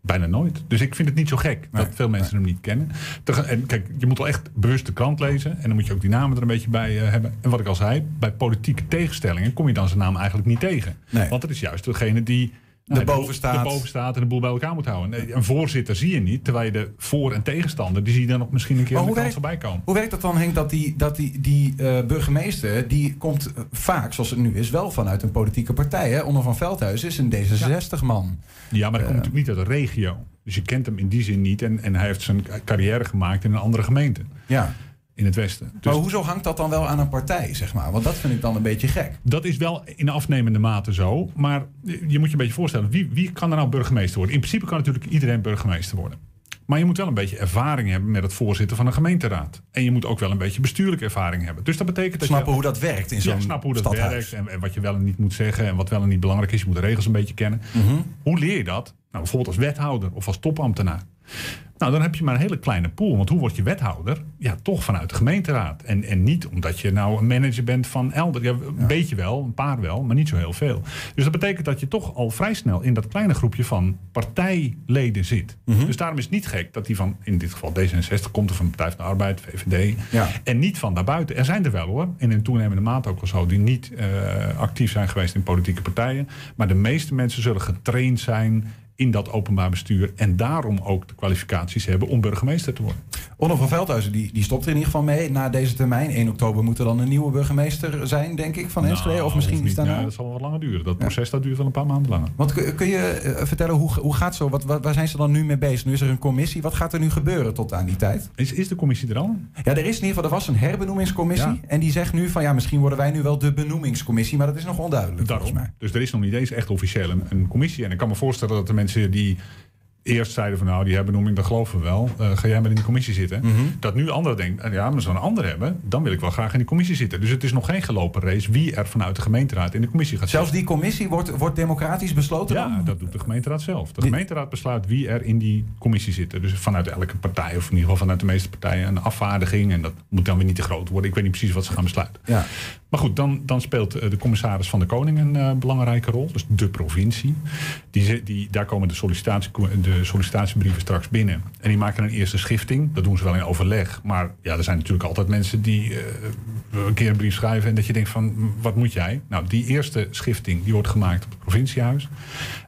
bijna nooit. Dus ik vind het niet zo gek dat veel mensen hem niet kennen. En kijk, je moet wel echt bewust de krant lezen. En dan moet je ook die namen er een beetje bij eh, hebben. En wat ik al zei, bij politieke tegenstellingen kom je dan zijn naam eigenlijk niet tegen. Nee. Want het is juist degene die nou, Erboven de boel- staat. erboven staat en de boel bij elkaar moet houden. Nee, Een voorzitter zie je niet, terwijl je de voor- en tegenstander... die zie je dan nog misschien een keer aan de kant voorbij komen. Hoe werkt dat dan, Henk, dat die, dat die, die eh, burgemeester... die komt eh, vaak, zoals het nu is, wel vanuit een politieke partij. Hè? Onder van Veldhuizen is een D66-man. Ja, maar hij komt natuurlijk niet uit de regio. Dus je kent hem in die zin niet. En, en hij heeft zijn carrière gemaakt in een andere gemeente. Ja. In het westen. Dus Maar hoezo hangt dat dan wel aan een partij, zeg maar? Want dat vind ik dan een beetje gek. Dat is wel in afnemende mate zo. Maar je moet je een beetje voorstellen, wie, wie kan er nou burgemeester worden? In principe kan natuurlijk iedereen burgemeester worden. Maar je moet wel een beetje ervaring hebben met het voorzitten van een gemeenteraad. En je moet ook wel een beetje bestuurlijke ervaring hebben. Dus dat betekent dat Snappen je... hoe dat werkt in zo'n Ja, snappen hoe dat stadhuis. werkt en, en wat je wel en niet moet zeggen en wat wel en niet belangrijk is. Je moet de regels een beetje kennen. Mhm. Hoe leer je dat? Nou, bijvoorbeeld als wethouder of als topambtenaar. Nou, dan heb je maar een hele kleine pool. Want hoe word je wethouder? Ja, toch vanuit de gemeenteraad. En, en niet omdat je nou een manager bent van elder. Ja, een beetje wel, een paar wel, maar niet zo heel veel. Dus dat betekent dat je toch al vrij snel in dat kleine groepje van partijleden zit. Mhm. Dus daarom is het niet gek dat die van, in dit geval D66, komt er van de Partij van de Arbeid, VVD. Ja. En niet van daarbuiten. Er zijn er wel hoor, in toenemende mate ook wel zo, die niet eh, actief zijn geweest in politieke partijen. Maar de meeste mensen zullen getraind zijn in dat openbaar bestuur. En daarom ook de kwalificaties hebben om burgemeester te worden. Onno van Veldhuizen die, die stopt er in ieder geval mee na deze termijn. 1 oktober moet er dan een nieuwe burgemeester zijn, denk ik, van Enschede. Nou, Of misschien niet. is daar Ja, dat zal wel wat langer duren. Dat proces dat duurt wel een paar maanden langer. Want kun, kun je eh, vertellen, hoe, hoe gaat zo? Wat, wat, waar zijn ze dan nu mee bezig? Nu is er een commissie. Wat gaat er nu gebeuren tot aan die tijd? Is, is de commissie er al? Ja, er is in ieder geval er was een herbenoemingscommissie. Ja. En die zegt nu van ja, misschien worden wij nu wel de benoemingscommissie. Maar dat is nog onduidelijk volgens mij. Dus er is nog niet eens echt officieel een, een commissie. En ik kan me voorstellen dat de mensen die eerst zeiden van nou, die herbenoeming, dat geloven we wel. Eh, ga jij maar in die commissie zitten. Mhm. Dat nu anderen denken, eh, ja, maar zo'n ander hebben, dan wil ik wel graag in die commissie zitten. Dus het is nog geen gelopen race wie er vanuit de gemeenteraad in de commissie gaat Zelfs zitten. die commissie wordt, wordt democratisch besloten Ja, dan? dat doet de gemeenteraad zelf. De gemeenteraad besluit wie er in die commissie zitten. Dus vanuit elke partij, of in ieder geval vanuit de meeste partijen, een afvaardiging. En dat moet dan weer niet te groot worden. Ik weet niet precies wat ze gaan besluiten. Ja. Maar goed, dan, dan speelt eh, de commissaris van de Koning een eh, belangrijke rol. Dus de provincie. Die, die, daar komen de, sollicitatie, de sollicitatiebrieven straks binnen. En die maken een eerste schifting. Dat doen ze wel in overleg. Maar ja, er zijn natuurlijk altijd mensen die eh, een keer een brief schrijven... en dat je denkt van, "M, wat moet jij? Nou, die eerste schifting die wordt gemaakt op het provinciehuis.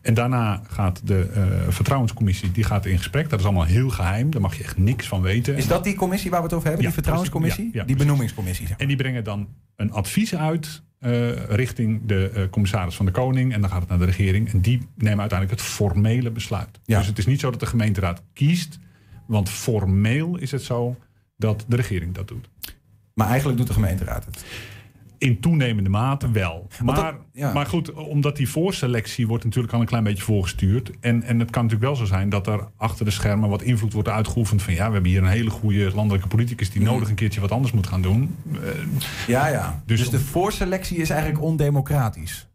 En daarna gaat de vertrouwenscommissie die gaat in gesprek. Dat is allemaal heel geheim. Daar mag je echt niks van weten. Is dat die commissie waar we het over hebben? Ja, die vertrouwenscommissie? ja, ja, die benoemingscommissie. zeg maar. En die brengen dan een advies uit eh, richting de eh, commissaris van de Koning. En dan gaat het naar de regering. En die nemen uiteindelijk het formele besluit. Ja. Dus het is niet zo dat de gemeenteraad kiest. Want formeel is het zo dat de regering dat doet. Maar eigenlijk doet de gemeenteraad het. In toenemende mate wel. Maar, dat- ja. maar goed, omdat die voorselectie wordt natuurlijk al een klein beetje voorgestuurd. En, en het kan natuurlijk wel zo zijn dat er achter de schermen wat invloed wordt uitgeoefend. Van ja, we hebben hier een hele goede landelijke politicus die nodig een keertje wat anders moet gaan doen. Eh, Ja, ja. Dus- Dus, de voorselectie is eigenlijk ondemocratisch.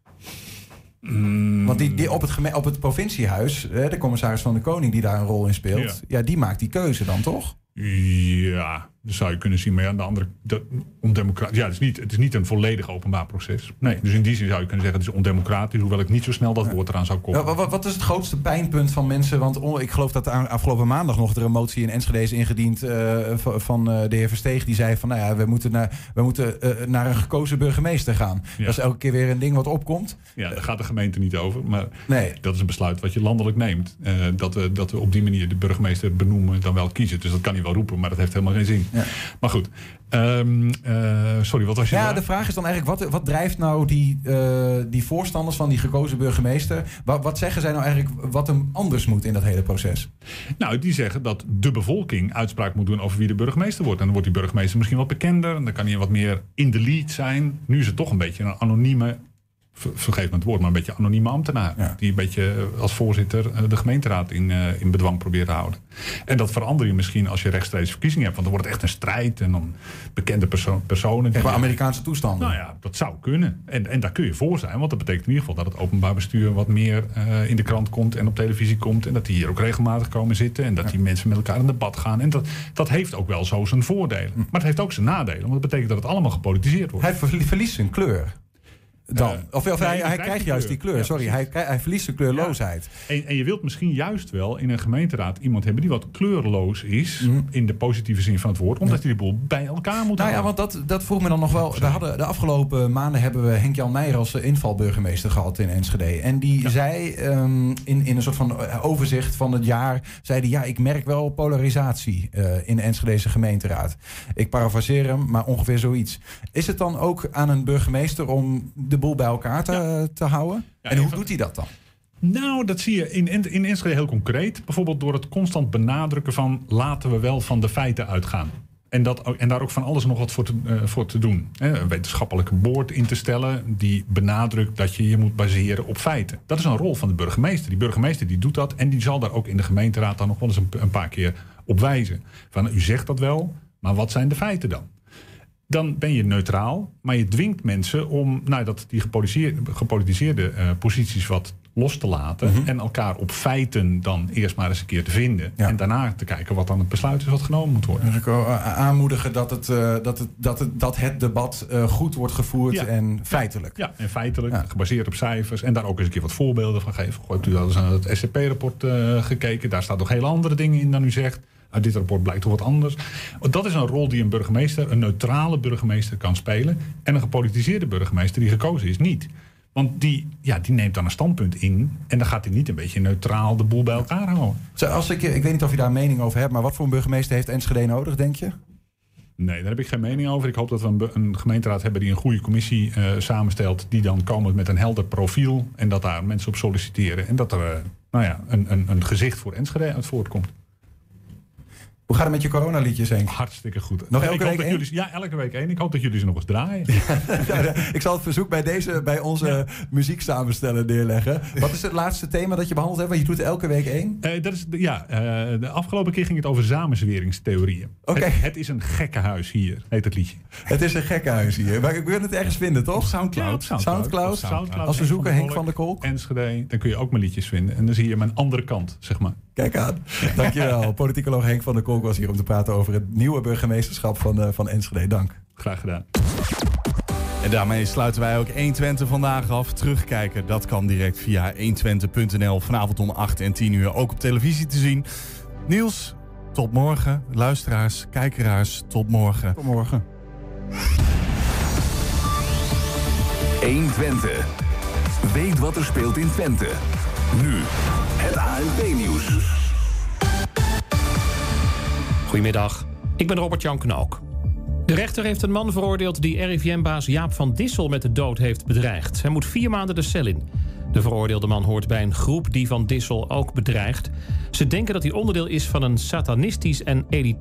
mm, Want die, die op, het op het provinciehuis, de commissaris van de Koning die daar een rol in speelt, ja. die maakt die keuze dan toch? Ja, dat zou je kunnen zien. Maar ja, aan de andere dat, ondemocratisch. Ja, het is, niet, het is niet een volledig openbaar proces. Nee, dus in die zin zou je kunnen zeggen het is ondemocratisch. Hoewel ik niet zo snel dat woord eraan zou Ja, koppelen. wa- wa- wat is het grootste pijnpunt van mensen? Want ik geloof dat afgelopen maandag nog er een motie in Enschede is ingediend eh, van, eh, de heer Versteeg. Die zei van nou ja, we moeten naar, we moeten, eh, naar een gekozen burgemeester gaan. Ja. Dat is elke keer weer een ding wat opkomt. Ja, daar gaat de gemeente niet over. Maar Nee. dat is een besluit wat je landelijk neemt. Eh, dat, we, dat we op die manier de burgemeester benoemen dan wel kiezen. Dus dat kan hij wel roepen, maar dat heeft helemaal geen zin. Ja. Maar goed. Ehm, eh, sorry, wat was je Ja, vraag? de vraag is dan eigenlijk, wat, wat drijft nou die, eh, die voorstanders van die gekozen burgemeester? Wat, wat zeggen zij nou eigenlijk wat hem anders moet in dat hele proces? Nou, die zeggen dat de bevolking uitspraak moet doen over wie de burgemeester wordt. En dan wordt die burgemeester misschien wat bekender. En dan kan hij wat meer in de lead zijn. Nu is het toch een beetje een anonieme, ver- vergeet me het woord, maar een beetje anonieme ambtenaar. Die een beetje als voorzitter eh, de gemeenteraad in, eh, in bedwang probeert te houden. En dat verander je misschien als je rechtstreeks verkiezingen hebt. Want dan wordt het echt een strijd. En dan bekende perso- personen. Echt Amerikaanse toestanden. Nou ja, dat zou kunnen. En, en daar kun je voor zijn. Want dat betekent in ieder geval dat het openbaar bestuur wat meer eh, in de krant komt en op televisie komt. En dat die hier ook regelmatig komen zitten. En dat die mensen met elkaar in debat gaan. En dat, dat heeft ook wel zo zijn voordelen. Maar het heeft ook zijn nadelen. Want dat betekent dat het allemaal gepolitiseerd wordt. Hij verlie- verliest zijn kleur. Dan. Eh, of of nee, hij, hij krijgt die juist die kleur. Ja, Sorry, hij, hij verliest zijn kleurloosheid. En, en je wilt misschien juist wel in een gemeenteraad iemand hebben die wat kleurloos is. In de positieve zin van het woord. Omdat hij de boel bij elkaar moet Nou ja, houden. want dat, dat vroeg me dan nog wel. We hadden, de afgelopen maanden hebben we Henk-Jan Meijer als eh, invalburgemeester gehad in Enschede. En die zei ehm, in, in een soort van eh, overzicht van het jaar... zei hij, ja, ik merk wel polarisatie in de Enschedese gemeenteraad. Ik parafraseer hem, maar ongeveer zoiets. Is het dan ook aan een burgemeester om de boel bij elkaar te, te houden? en hoe doet hij dat dan? Nou, dat zie je in, in, in Enschede heel concreet. Bijvoorbeeld door het constant benadrukken van laten we wel van de feiten uitgaan. En, dat, en daar ook van alles nog wat voor te, eh, voor te doen. Een wetenschappelijke boord in te stellen die benadrukt dat je je moet baseren op feiten. Dat is een rol van de burgemeester. Die burgemeester die doet dat en die zal daar ook in de gemeenteraad dan nog wel eens een, een paar keer op wijzen. Van u zegt dat wel, maar wat zijn de feiten dan? Dan ben je neutraal, maar je dwingt mensen om nou, dat, die gepolitiseerde, gepolitiseerde eh, posities wat los te laten. En elkaar op feiten dan eerst maar eens een keer te vinden. En daarna te kijken wat dan het besluit is wat genomen moet worden. Dus ik wil eh, aanmoedigen dat het, eh, dat het, dat het, dat het debat goed wordt gevoerd Ja. en feitelijk. Ja, en feitelijk, gebaseerd op cijfers. En daar ook eens een keer wat voorbeelden van geven. Goh, Hebt u al eens aan het SCP-rapport gekeken? Daar staat nog hele andere dingen in dan u zegt. Uit dit rapport blijkt toch wat anders. Dat is een rol die een burgemeester, een neutrale burgemeester, kan spelen. En een gepolitiseerde burgemeester die gekozen is, niet. Want die, ja, die neemt dan een standpunt in. En dan gaat hij niet een beetje neutraal de boel bij elkaar houden. Zo, Als ik, ik weet niet of je daar een mening over hebt, maar wat voor een burgemeester heeft Enschede nodig, denk je? Nee, daar heb ik geen mening over. Ik hoop dat we een gemeenteraad hebben die een goede commissie eh, samenstelt. Die dan komen met een helder profiel. En dat daar mensen op solliciteren. En dat er eh, nou ja, een, een, een gezicht voor Enschede uit voortkomt. Hoe gaat het met je coronaliedjes, Henk? Hartstikke goed. Nog elke week één? jullie, Ja, elke week één. Ik hoop dat jullie ze nog eens draaien. Ja, ik zal het verzoek bij, deze, bij onze muzieksamensteller neerleggen. Wat is het laatste thema dat je behandeld hebt? Want je doet elke week één. Eh, dat is, de- ja, eh, de afgelopen keer ging het over samenzweringstheorieën. Oké. Het, het is een gekkenhuis hier, heet het liedje. Het is een gekkenhuis hier. Maar ik wil het ergens vinden, toch? Soundcloud. Ja, Soundcloud. Soundcloud. Als we zoeken Henk van der Kolk. Enschede, dan kun je ook mijn liedjes vinden. En dan zie je mijn andere kant, zeg maar. Kijk aan. Dankjewel. Politicoloog Henk van der Kolk was hier om te praten over het nieuwe burgemeesterschap van, eh, van Enschede. Dank. Graag gedaan. En daarmee sluiten wij ook 120 vandaag af. Terugkijken, dat kan direct via 120.nl. Vanavond om 8 en 10 uur ook op televisie te zien. Niels, tot morgen. Luisteraars, kijkeraars, tot morgen. Tot morgen. 120. Weet wat er speelt in Twente. Nu, het ANP-nieuws. Goedemiddag, ik ben Robert-Jan Knook. De rechter heeft een man veroordeeld die RIVM-baas Jaap van Dissel met de dood heeft bedreigd. Hij moet vier maanden de cel in. De veroordeelde man hoort bij een groep die van Dissel ook bedreigt. Ze denken dat hij onderdeel is van een satanistisch en elitair